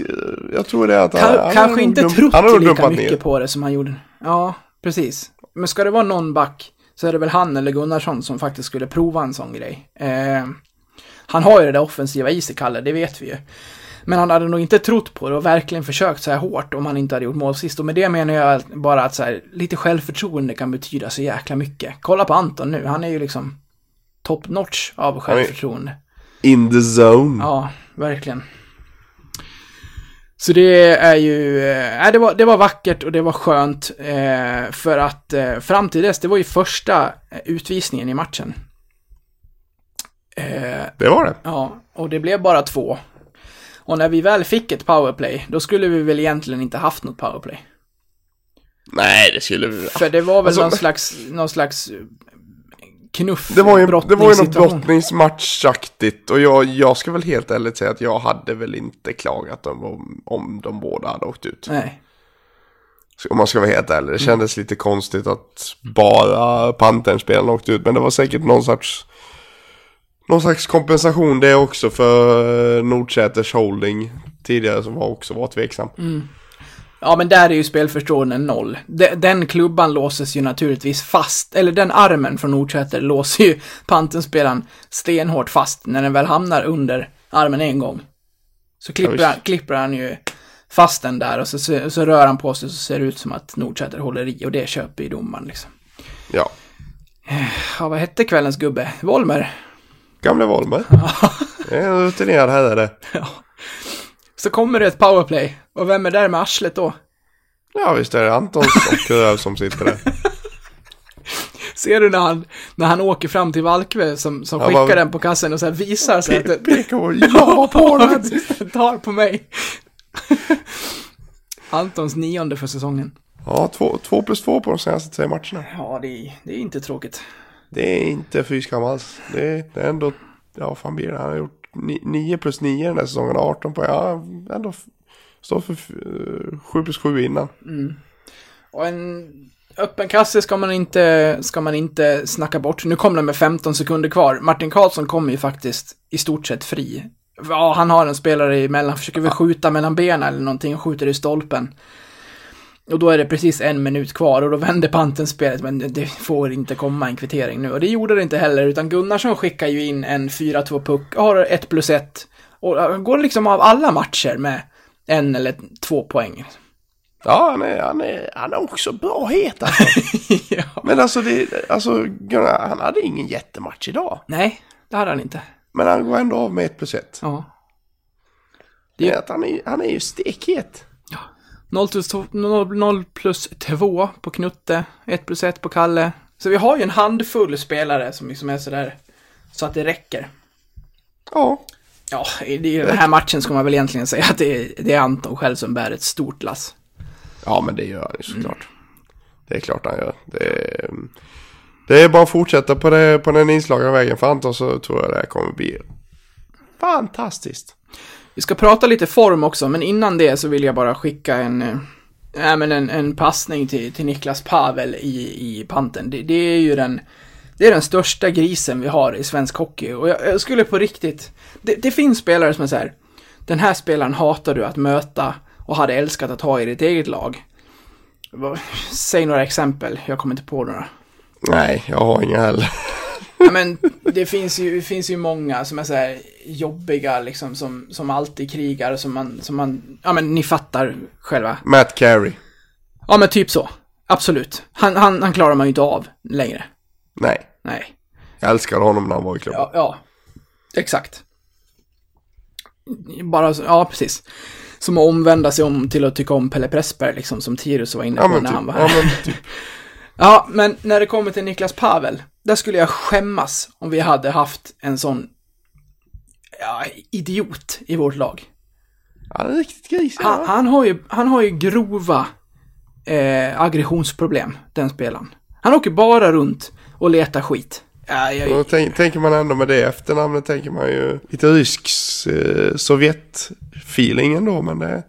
jag tror det att han, Ka- han kanske inte trott han lika mycket ner. på det som han gjorde. Ja, precis. Men ska det vara någon back så är det väl han eller Gunnarsson som faktiskt skulle prova en sån grej. Eh, han har ju det där offensiva i sig, Kalle, det vet vi ju. Men han hade nog inte trott på det och verkligen försökt så här hårt om han inte hade gjort mål sist. Och med det menar jag bara att så här, lite självförtroende kan betyda så jäkla mycket. Kolla på Anton nu, han är ju liksom top notch av självförtroende. In the zone. Ja, verkligen. Så det är ju, nej, det, var, det var vackert och det var skönt. Eh, för att eh, fram till dess, det var ju första eh, utvisningen i matchen. Eh, Det var det. ja, och det blev bara två. Och när vi väl fick ett powerplay, då skulle vi väl egentligen inte haft något powerplay. Nej, det skulle vi För det var väl Alltså- någon slags, någon slags eh, knuff, Det var ju, det var ju något brottningsmatchaktigt och jag, jag ska väl helt ärligt säga att jag hade väl inte klagat om, om, de båda hade åkt ut. Nej. Om man ska vara helt ärlig. Det kändes lite konstigt att bara Pantern-spelaren åkte ut. Men det var säkert någon sorts, någon slags kompensation det också för eh, Nordsäters holding tidigare som också var tveksam. Ja, men där är ju spelförståelsen noll. De- Den klubban låses ju naturligtvis fast, eller den armen från Nordsäter låser ju Pantenspelaren stenhårt fast när den väl hamnar under armen en gång. Så klipper, visst. han, klipper han ju fast den där och så, så, så rör han på sig så ser det ut som att Nordsäter håller i och det köper ju domaren liksom. Ja. Ja, vad hette kvällens gubbe? Volmer? Gamle Volmer. Det är en rutinerad herre det. Så kommer det ett powerplay. Och vem är där med arslet då? Ja visst är det Antons och Röv som sitter där. Ser du när han, när han åker fram till Valkve som, som Ja, skickar vad- den på kassen och så visar sig att Pekar och jag på den. tar på mig. Antons nionde för säsongen. Ja, två, två plus två på de senaste tre matcherna. Ja, det det är inte tråkigt. Det är inte fy skam alls. Det är, det är ändå, ja vad fan blir det? Han har gjort 9 plus 9 den här säsongen, 18 på, ja ändå står för 7 eh, plus 7 innan. Mm. Och en öppen kasse ska man inte, ska man inte snacka bort. Nu kom den med 15 sekunder kvar. Martin Karlsson kommer ju faktiskt i stort sett fri. Ja, han har en spelare emellan, försöker väl skjuta mellan benen eller någonting och skjuter i stolpen. Och då är det precis en minut kvar och då vänder panten spelet, men det får inte komma en kvittering nu. Och det gjorde det inte heller, utan Gunnarsson skickar ju in en 4-2 puck, har 1 plus 1. Och går liksom av alla matcher med en eller två poäng. Ja, han är, han är, han är också bra het alltså. ja. Men alltså, det, alltså Gunnar, han hade ingen jättematch idag. Nej, det hade han inte. Men han går ändå av med 1 plus 1. Ja. Det är att han är, han är ju stekhet. 0 plus 2, 0, 0 plus 2 på Knutte, 1 plus 1 på Kalle. Så vi har ju en handfull spelare som liksom är sådär, så att det räcker. Ja, Ja, i den här matchen ska man väl egentligen säga att det är, det är Anton själv som bär ett stort lass. ja men det gör han ju såklart. Det är klart han gör. Det är, det är bara att fortsätta på, det, på den inslagna vägen för Anton så tror jag det här kommer bli fantastiskt. Vi ska prata lite form också, men innan det så vill jag bara skicka en, äh, men en, en passning till, till Niklas Pavel i, i panten. Det, det är ju den, det är den största grisen vi har i svensk hockey. Och jag, jag skulle på riktigt, det, det finns spelare som är så här, den här spelaren hatar du att möta och hade älskat att ha i ditt eget lag. Säg några exempel, jag kommer inte på några. Nej, jag har inga heller. Ja, men det finns ju, finns ju många som är så här jobbiga liksom, som, som alltid krigar, som man, som man, ja men ni fattar själva. Matt Carey. Ja men typ så. Absolut. Han, han, han klarar man ju inte av längre. Nej, Nej. jag älskade honom när han var i klubben. Ja, ja. Exakt. Bara ja precis. Som att omvända sig om till att tycka om Pelle Pressberg liksom, som Tirus var inne Ja, på men när typ. han var här. Ja, men typ. Ja, men när det kommer till Niklas Pavel, där skulle jag skämmas om vi hade haft en sån ja, idiot i vårt lag. Han är riktigt gris. Han, han, har, ju, han har ju grova eh, aggressionsproblem, den spelaren. Han åker bara runt och letar skit. Ja, jag, tänk, tänker man ändå med det efternamnet tänker man ju lite rysk eh, Sovjet-feeling ändå, men det...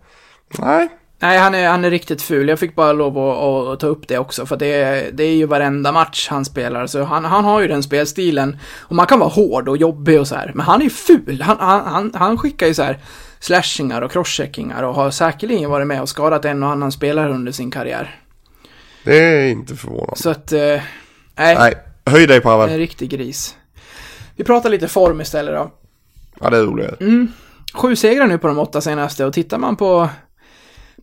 Nej, nej, han är, han är riktigt ful. Jag fick bara lov att, att, ta upp det också, för det, är- det är ju varenda match han spelar. Så han, han har ju den spelstilen. Och man kan vara hård och jobbig och så här, men han är ju ful. Han, han, han, han skickar ju så här slashingar och crosscheckingar och har säkerligen varit med och skadat en och annan spelare under sin karriär. det är inte förvånande. Så att, eh, nej, Nej, höj dig en Pavel. riktig gris. Vi pratar lite form istället då. Ja, det är roligare. Mm. Sju segrar nu på de åtta senaste och tittar man på,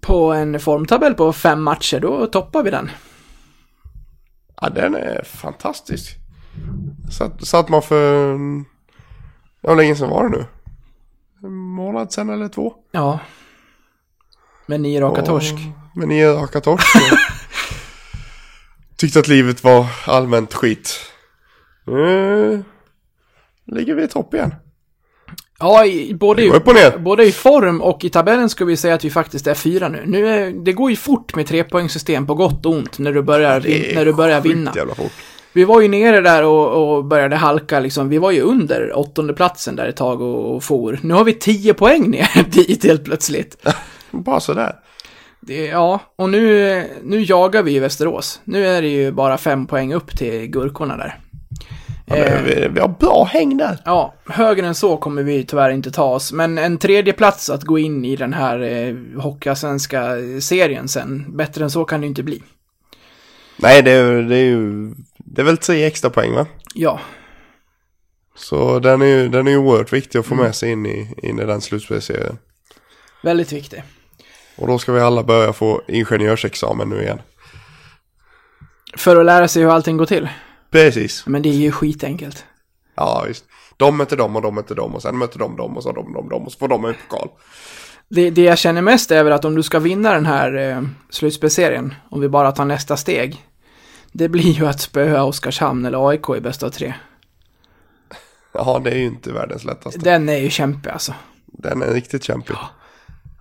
på en formtabell på fem matcher, då toppar vi den. Ja, den är fantastisk. Satt, satt man för... hur länge sedan var det nu? En månad sedan eller två? Ja. Med nio raka torsk. Med nio raka torsk. Tyckte att livet var allmänt skit. Nu ligger vi i topp igen. Ja, i, både, i, både i form och i tabellen ska vi säga att vi faktiskt är fyra nu. nu är, det går ju fort med trepoängssystem på gott och ont när du börjar, Det är när du börjar vinna. jävla fort. Vi var ju nere där och, och började halka liksom. Vi var ju under åttonde platsen där ett tag och, och for. Nu har vi tio poäng ner dit helt plötsligt. Bara sådär. Det, ja, och nu, nu jagar vi ju Västerås. Nu är det ju bara fem poäng upp till Gurkorna där. Men vi, vi har bra häng där. Ja, högre än så kommer vi tyvärr inte ta oss. Men en tredje plats att gå in i den här eh, Hockeyallsvenska serien sen. Bättre än så kan det inte bli. Nej, det är, det är ju... Det är väl tre extra poäng va? Ja, Så den är ju den är oerhört viktig att få med sig in i, in i den slutspelsserien. väldigt viktig. Och då ska vi alla börja få ingenjörsexamen nu igen. För att lära sig hur allting går till. Precis. Men det är ju skitenkelt. Ja, visst. De möter dem och de möter dem och sen möter de dem och så de dem, dem och så får de en pokal. Det, det jag känner mest är väl att om du ska vinna den här eh, slutspelserien, om vi bara tar nästa steg, det blir ju att spöa Oskarshamn eller AIK i bästa av tre. Ja, det är ju inte världens lättaste. Den är ju kämpig alltså. Den är riktigt kämpig.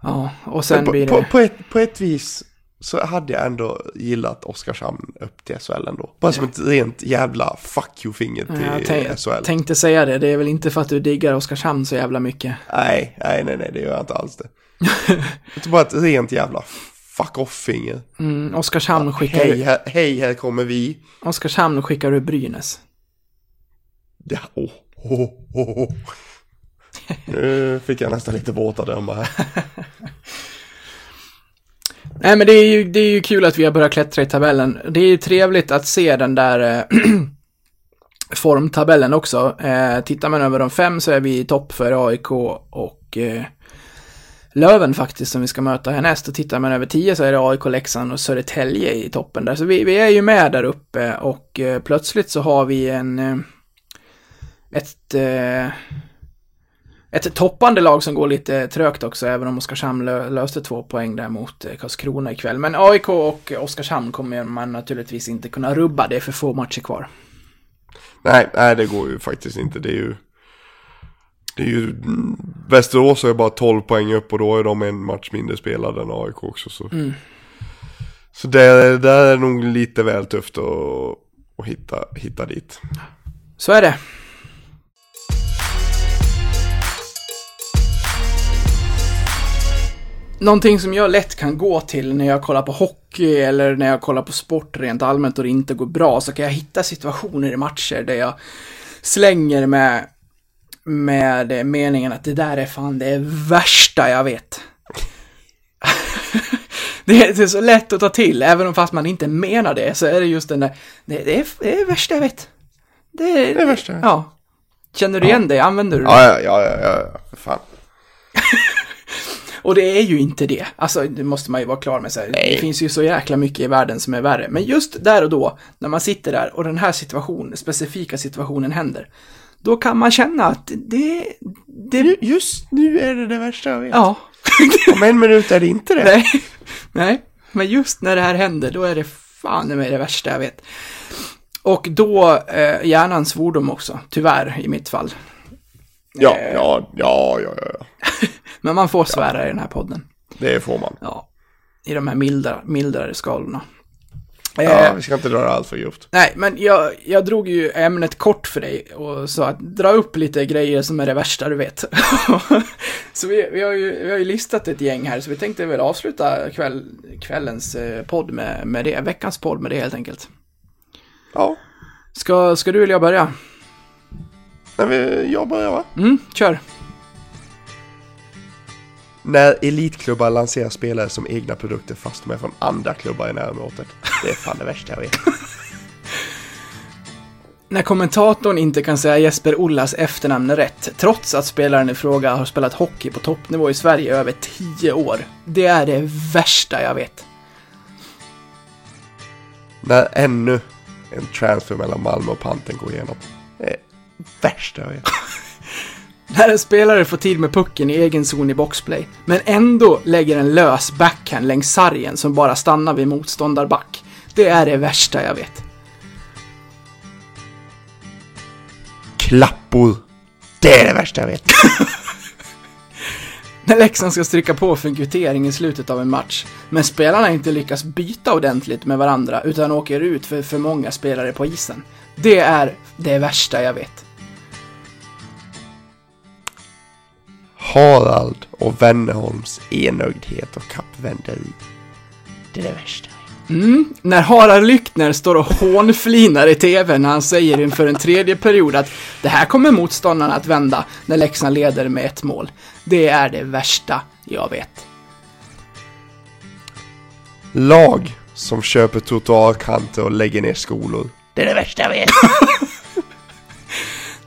Ja, och sen på, blir på, det... på, ett, på ett vis så hade jag ändå gillat Oskarshamn upp till SHL ändå. Bara som ett rent jävla fuck you-finger till Jag tänk, SHL. tänkte säga det, det är väl inte för att du diggar Oskarshamn så jävla mycket. Nej, nej, nej, nej, det gör jag inte alls det. det är bara ett rent jävla fuck off-finger. Mm, Oskarshamn skickar Hej, här, hej, här kommer vi. Oskarshamn skickar du Brynäs. Ja, oh, oh, oh, oh. Nu fick jag nästan lite våta drömmar här. Nej men det är, ju, det är ju kul att vi har börjat klättra i tabellen. Det är ju trevligt att se den där eh, formtabellen också. Eh, tittar man över de fem så är vi i topp för AIK och eh, Löven faktiskt som vi ska möta härnäst. Och tittar man över tio så är det AIK, Leksand och Södertälje i toppen där. Så vi, vi är ju med där uppe och eh, plötsligt så har vi en... Eh, ett... Eh, ett toppande lag som går lite trögt också, även om Oskarshamn lö löste två poäng där mot eh, Karlskrona ikväll. Men AIK och Oskarshamn kommer man naturligtvis inte kunna rubba, det är för få matcher kvar. Nej, nej, det går ju faktiskt inte. Det är ju... Det är ju... mm, Västerås är bara 12 poäng upp och då är de en match mindre spelade än AIK också. Så, Mm. så det, det är nog lite väl tufft att, att hitta, hitta dit. Så är det. Någonting som jag lätt kan gå till när jag kollar på hockey eller när jag kollar på sport rent allmänt och det inte går bra så kan jag hitta situationer i matcher där jag slänger med, med meningen att det där är fan det värsta jag vet. det, är, det är så lätt att ta till, även om fast man inte menar det så är det just den där, det, det, är, det är värsta jag vet. Det är Det är värsta. Ja. Känner du igen det? Använder du det? Ja, ja, ja, ja, ja, ja, fan. Och det är ju inte det. Alltså, det måste man ju vara klar med. Så här. Det finns ju så jäkla mycket i världen som är värre. Men just där och då, när man sitter där och den här situationen, specifika situationen händer, då kan man känna att det... det Ju- Just nu är det det värsta jag vet. ja. Om en minut är det inte det. Nej. Nej. Men just när det här händer, då är det fan mig det värsta jag vet. Och då, eh, gärna en svordom också, tyvärr i mitt fall. Ja, ja, ja, ja, ja. Men man får svära i den här podden. Det får man. Ja. I de här milda, mildare skalorna. Ja, Eh, vi ska inte dra det allt för grovt. Nej, men jag, jag drog ju ämnet kort för dig och sa att dra upp lite grejer som är det värsta du vet. så vi, vi, har ju, vi har ju listat ett gäng här, så vi tänkte väl avsluta kväll, kvällens eh, podd med, med det, veckans podd med det helt enkelt. Ja, Ska, ska du eller jag börja? Vi, jag börjar va? Mm, kör. När elitklubbar lanserar spelare som egna produkter fast de är från andra klubbar i närområdet. Det är fan det värsta jag vet. När kommentatorn inte kan säga Jesper Ollas efternamn rätt, trots att spelaren i fråga har spelat hockey på toppnivå i Sverige i över 10 år. Det är det värsta jag vet. När ännu en transfer mellan Malmö och Panten går igenom. Värsta jag vet. När en spelare får tid med pucken i egen zon i boxplay, men ändå lägger en lös backhand längs sargen som bara stannar vid motståndarback. Det är det värsta jag vet. Klappor. Det är det värsta jag vet. När Leksand ska stryka på för en kvittering i slutet av en match, men spelarna inte lyckas byta ordentligt med varandra utan åker ut för för många spelare på isen. Det är det värsta jag vet. Harald och Wennerholms enögdhet och kappvänderi. Det är det värsta. Mm, när Harald Lyckner står och hånflinar i TV när han säger inför en tredje period att det här kommer motståndarna att vända när Leksand leder med ett mål. Det är det värsta jag vet. Lag som köper trottoarkanter och lägger ner skolor. Det är det värsta jag vet.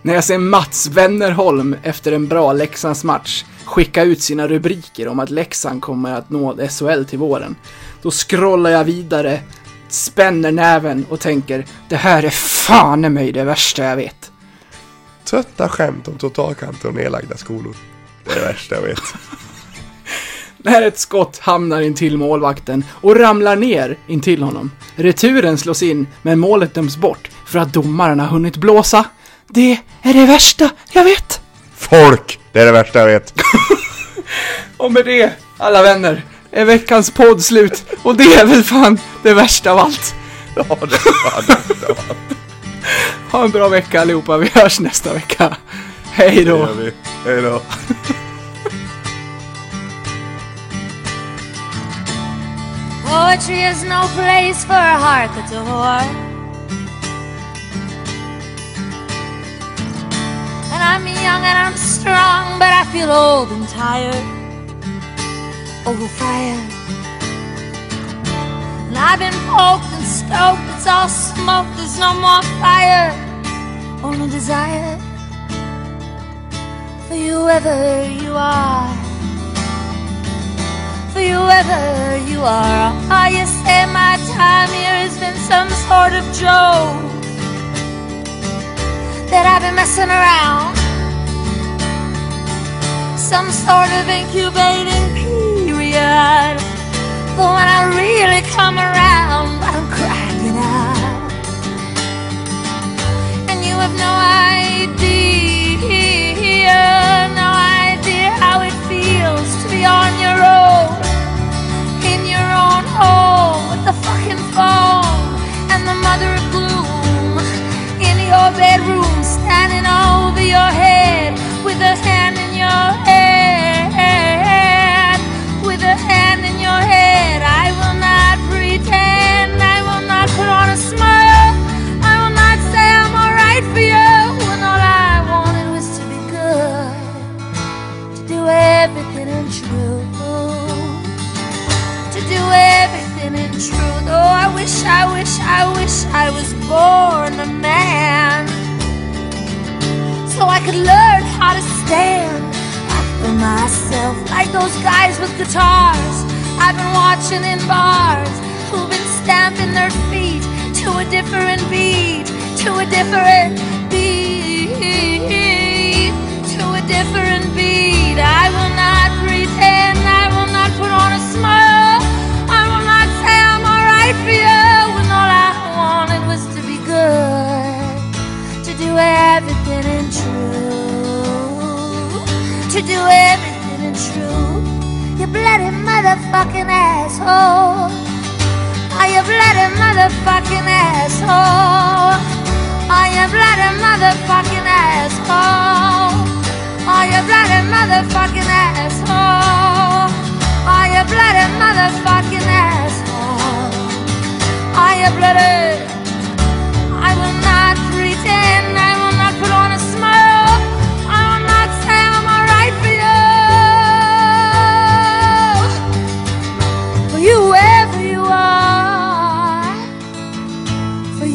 När jag ser Mats Wennerholm efter en bra Leksandsmatch skicka ut sina rubriker om att Leksand kommer att nå SHL till våren. Då scrollar jag vidare, spänner näven och tänker det här är fan i mig det värsta jag vet. Trötta skämt om trottoarkanter och nedlagda skolor. Det är det värsta jag vet. När ett skott hamnar intill målvakten och ramlar ner intill honom. Returen slås in, men målet döms bort för att domaren har hunnit blåsa. Det är det värsta jag vet. Folk! Det är det värsta jag vet. Och med det, alla vänner, är veckans podd slut. Och det är väl fan det värsta av allt. Ja, det är fan det värsta av allt. Ha en bra vecka allihopa, vi hörs nästa vecka. Hej då! Hej då. Poetry is no place for a heart that's a whore. I'm young and I'm strong, but I feel old and tired. Overfired. And I've been poked and stoked, it's all smoke, there's no more fire. Only desire for you wherever you are for you wherever you are. Oh, you say my time here has been some sort of joke that I've been messing around. Some sort of incubating period. But when I really come around, I'm cracking up. And you have no idea, no idea how it feels to be on your own in your own home with the fucking phone and the mother of gloom in your bedroom standing over your head with a hand in your head with a hand in your head I will not pretend I will not put on a smile I will not say I'm alright for you when all I wanted was to be good to do everything in truth to do everything in truth. Oh, I wish, I wish, I wish I was born a man. So I could learn how to stand up for myself. Like those guys with guitars I've been watching in bars who've been stamping their feet to a different beat, to a different beat, to a different beat. I will not pretend, I will not put on a smile. everything in true. To do everything in true. You bloody motherfucking asshole. Are you bloody motherfucking asshole? Are you bloody motherfucking asshole? Are you bloody motherfucking asshole? Are you bloody motherfucking asshole? Are you bloody?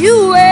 you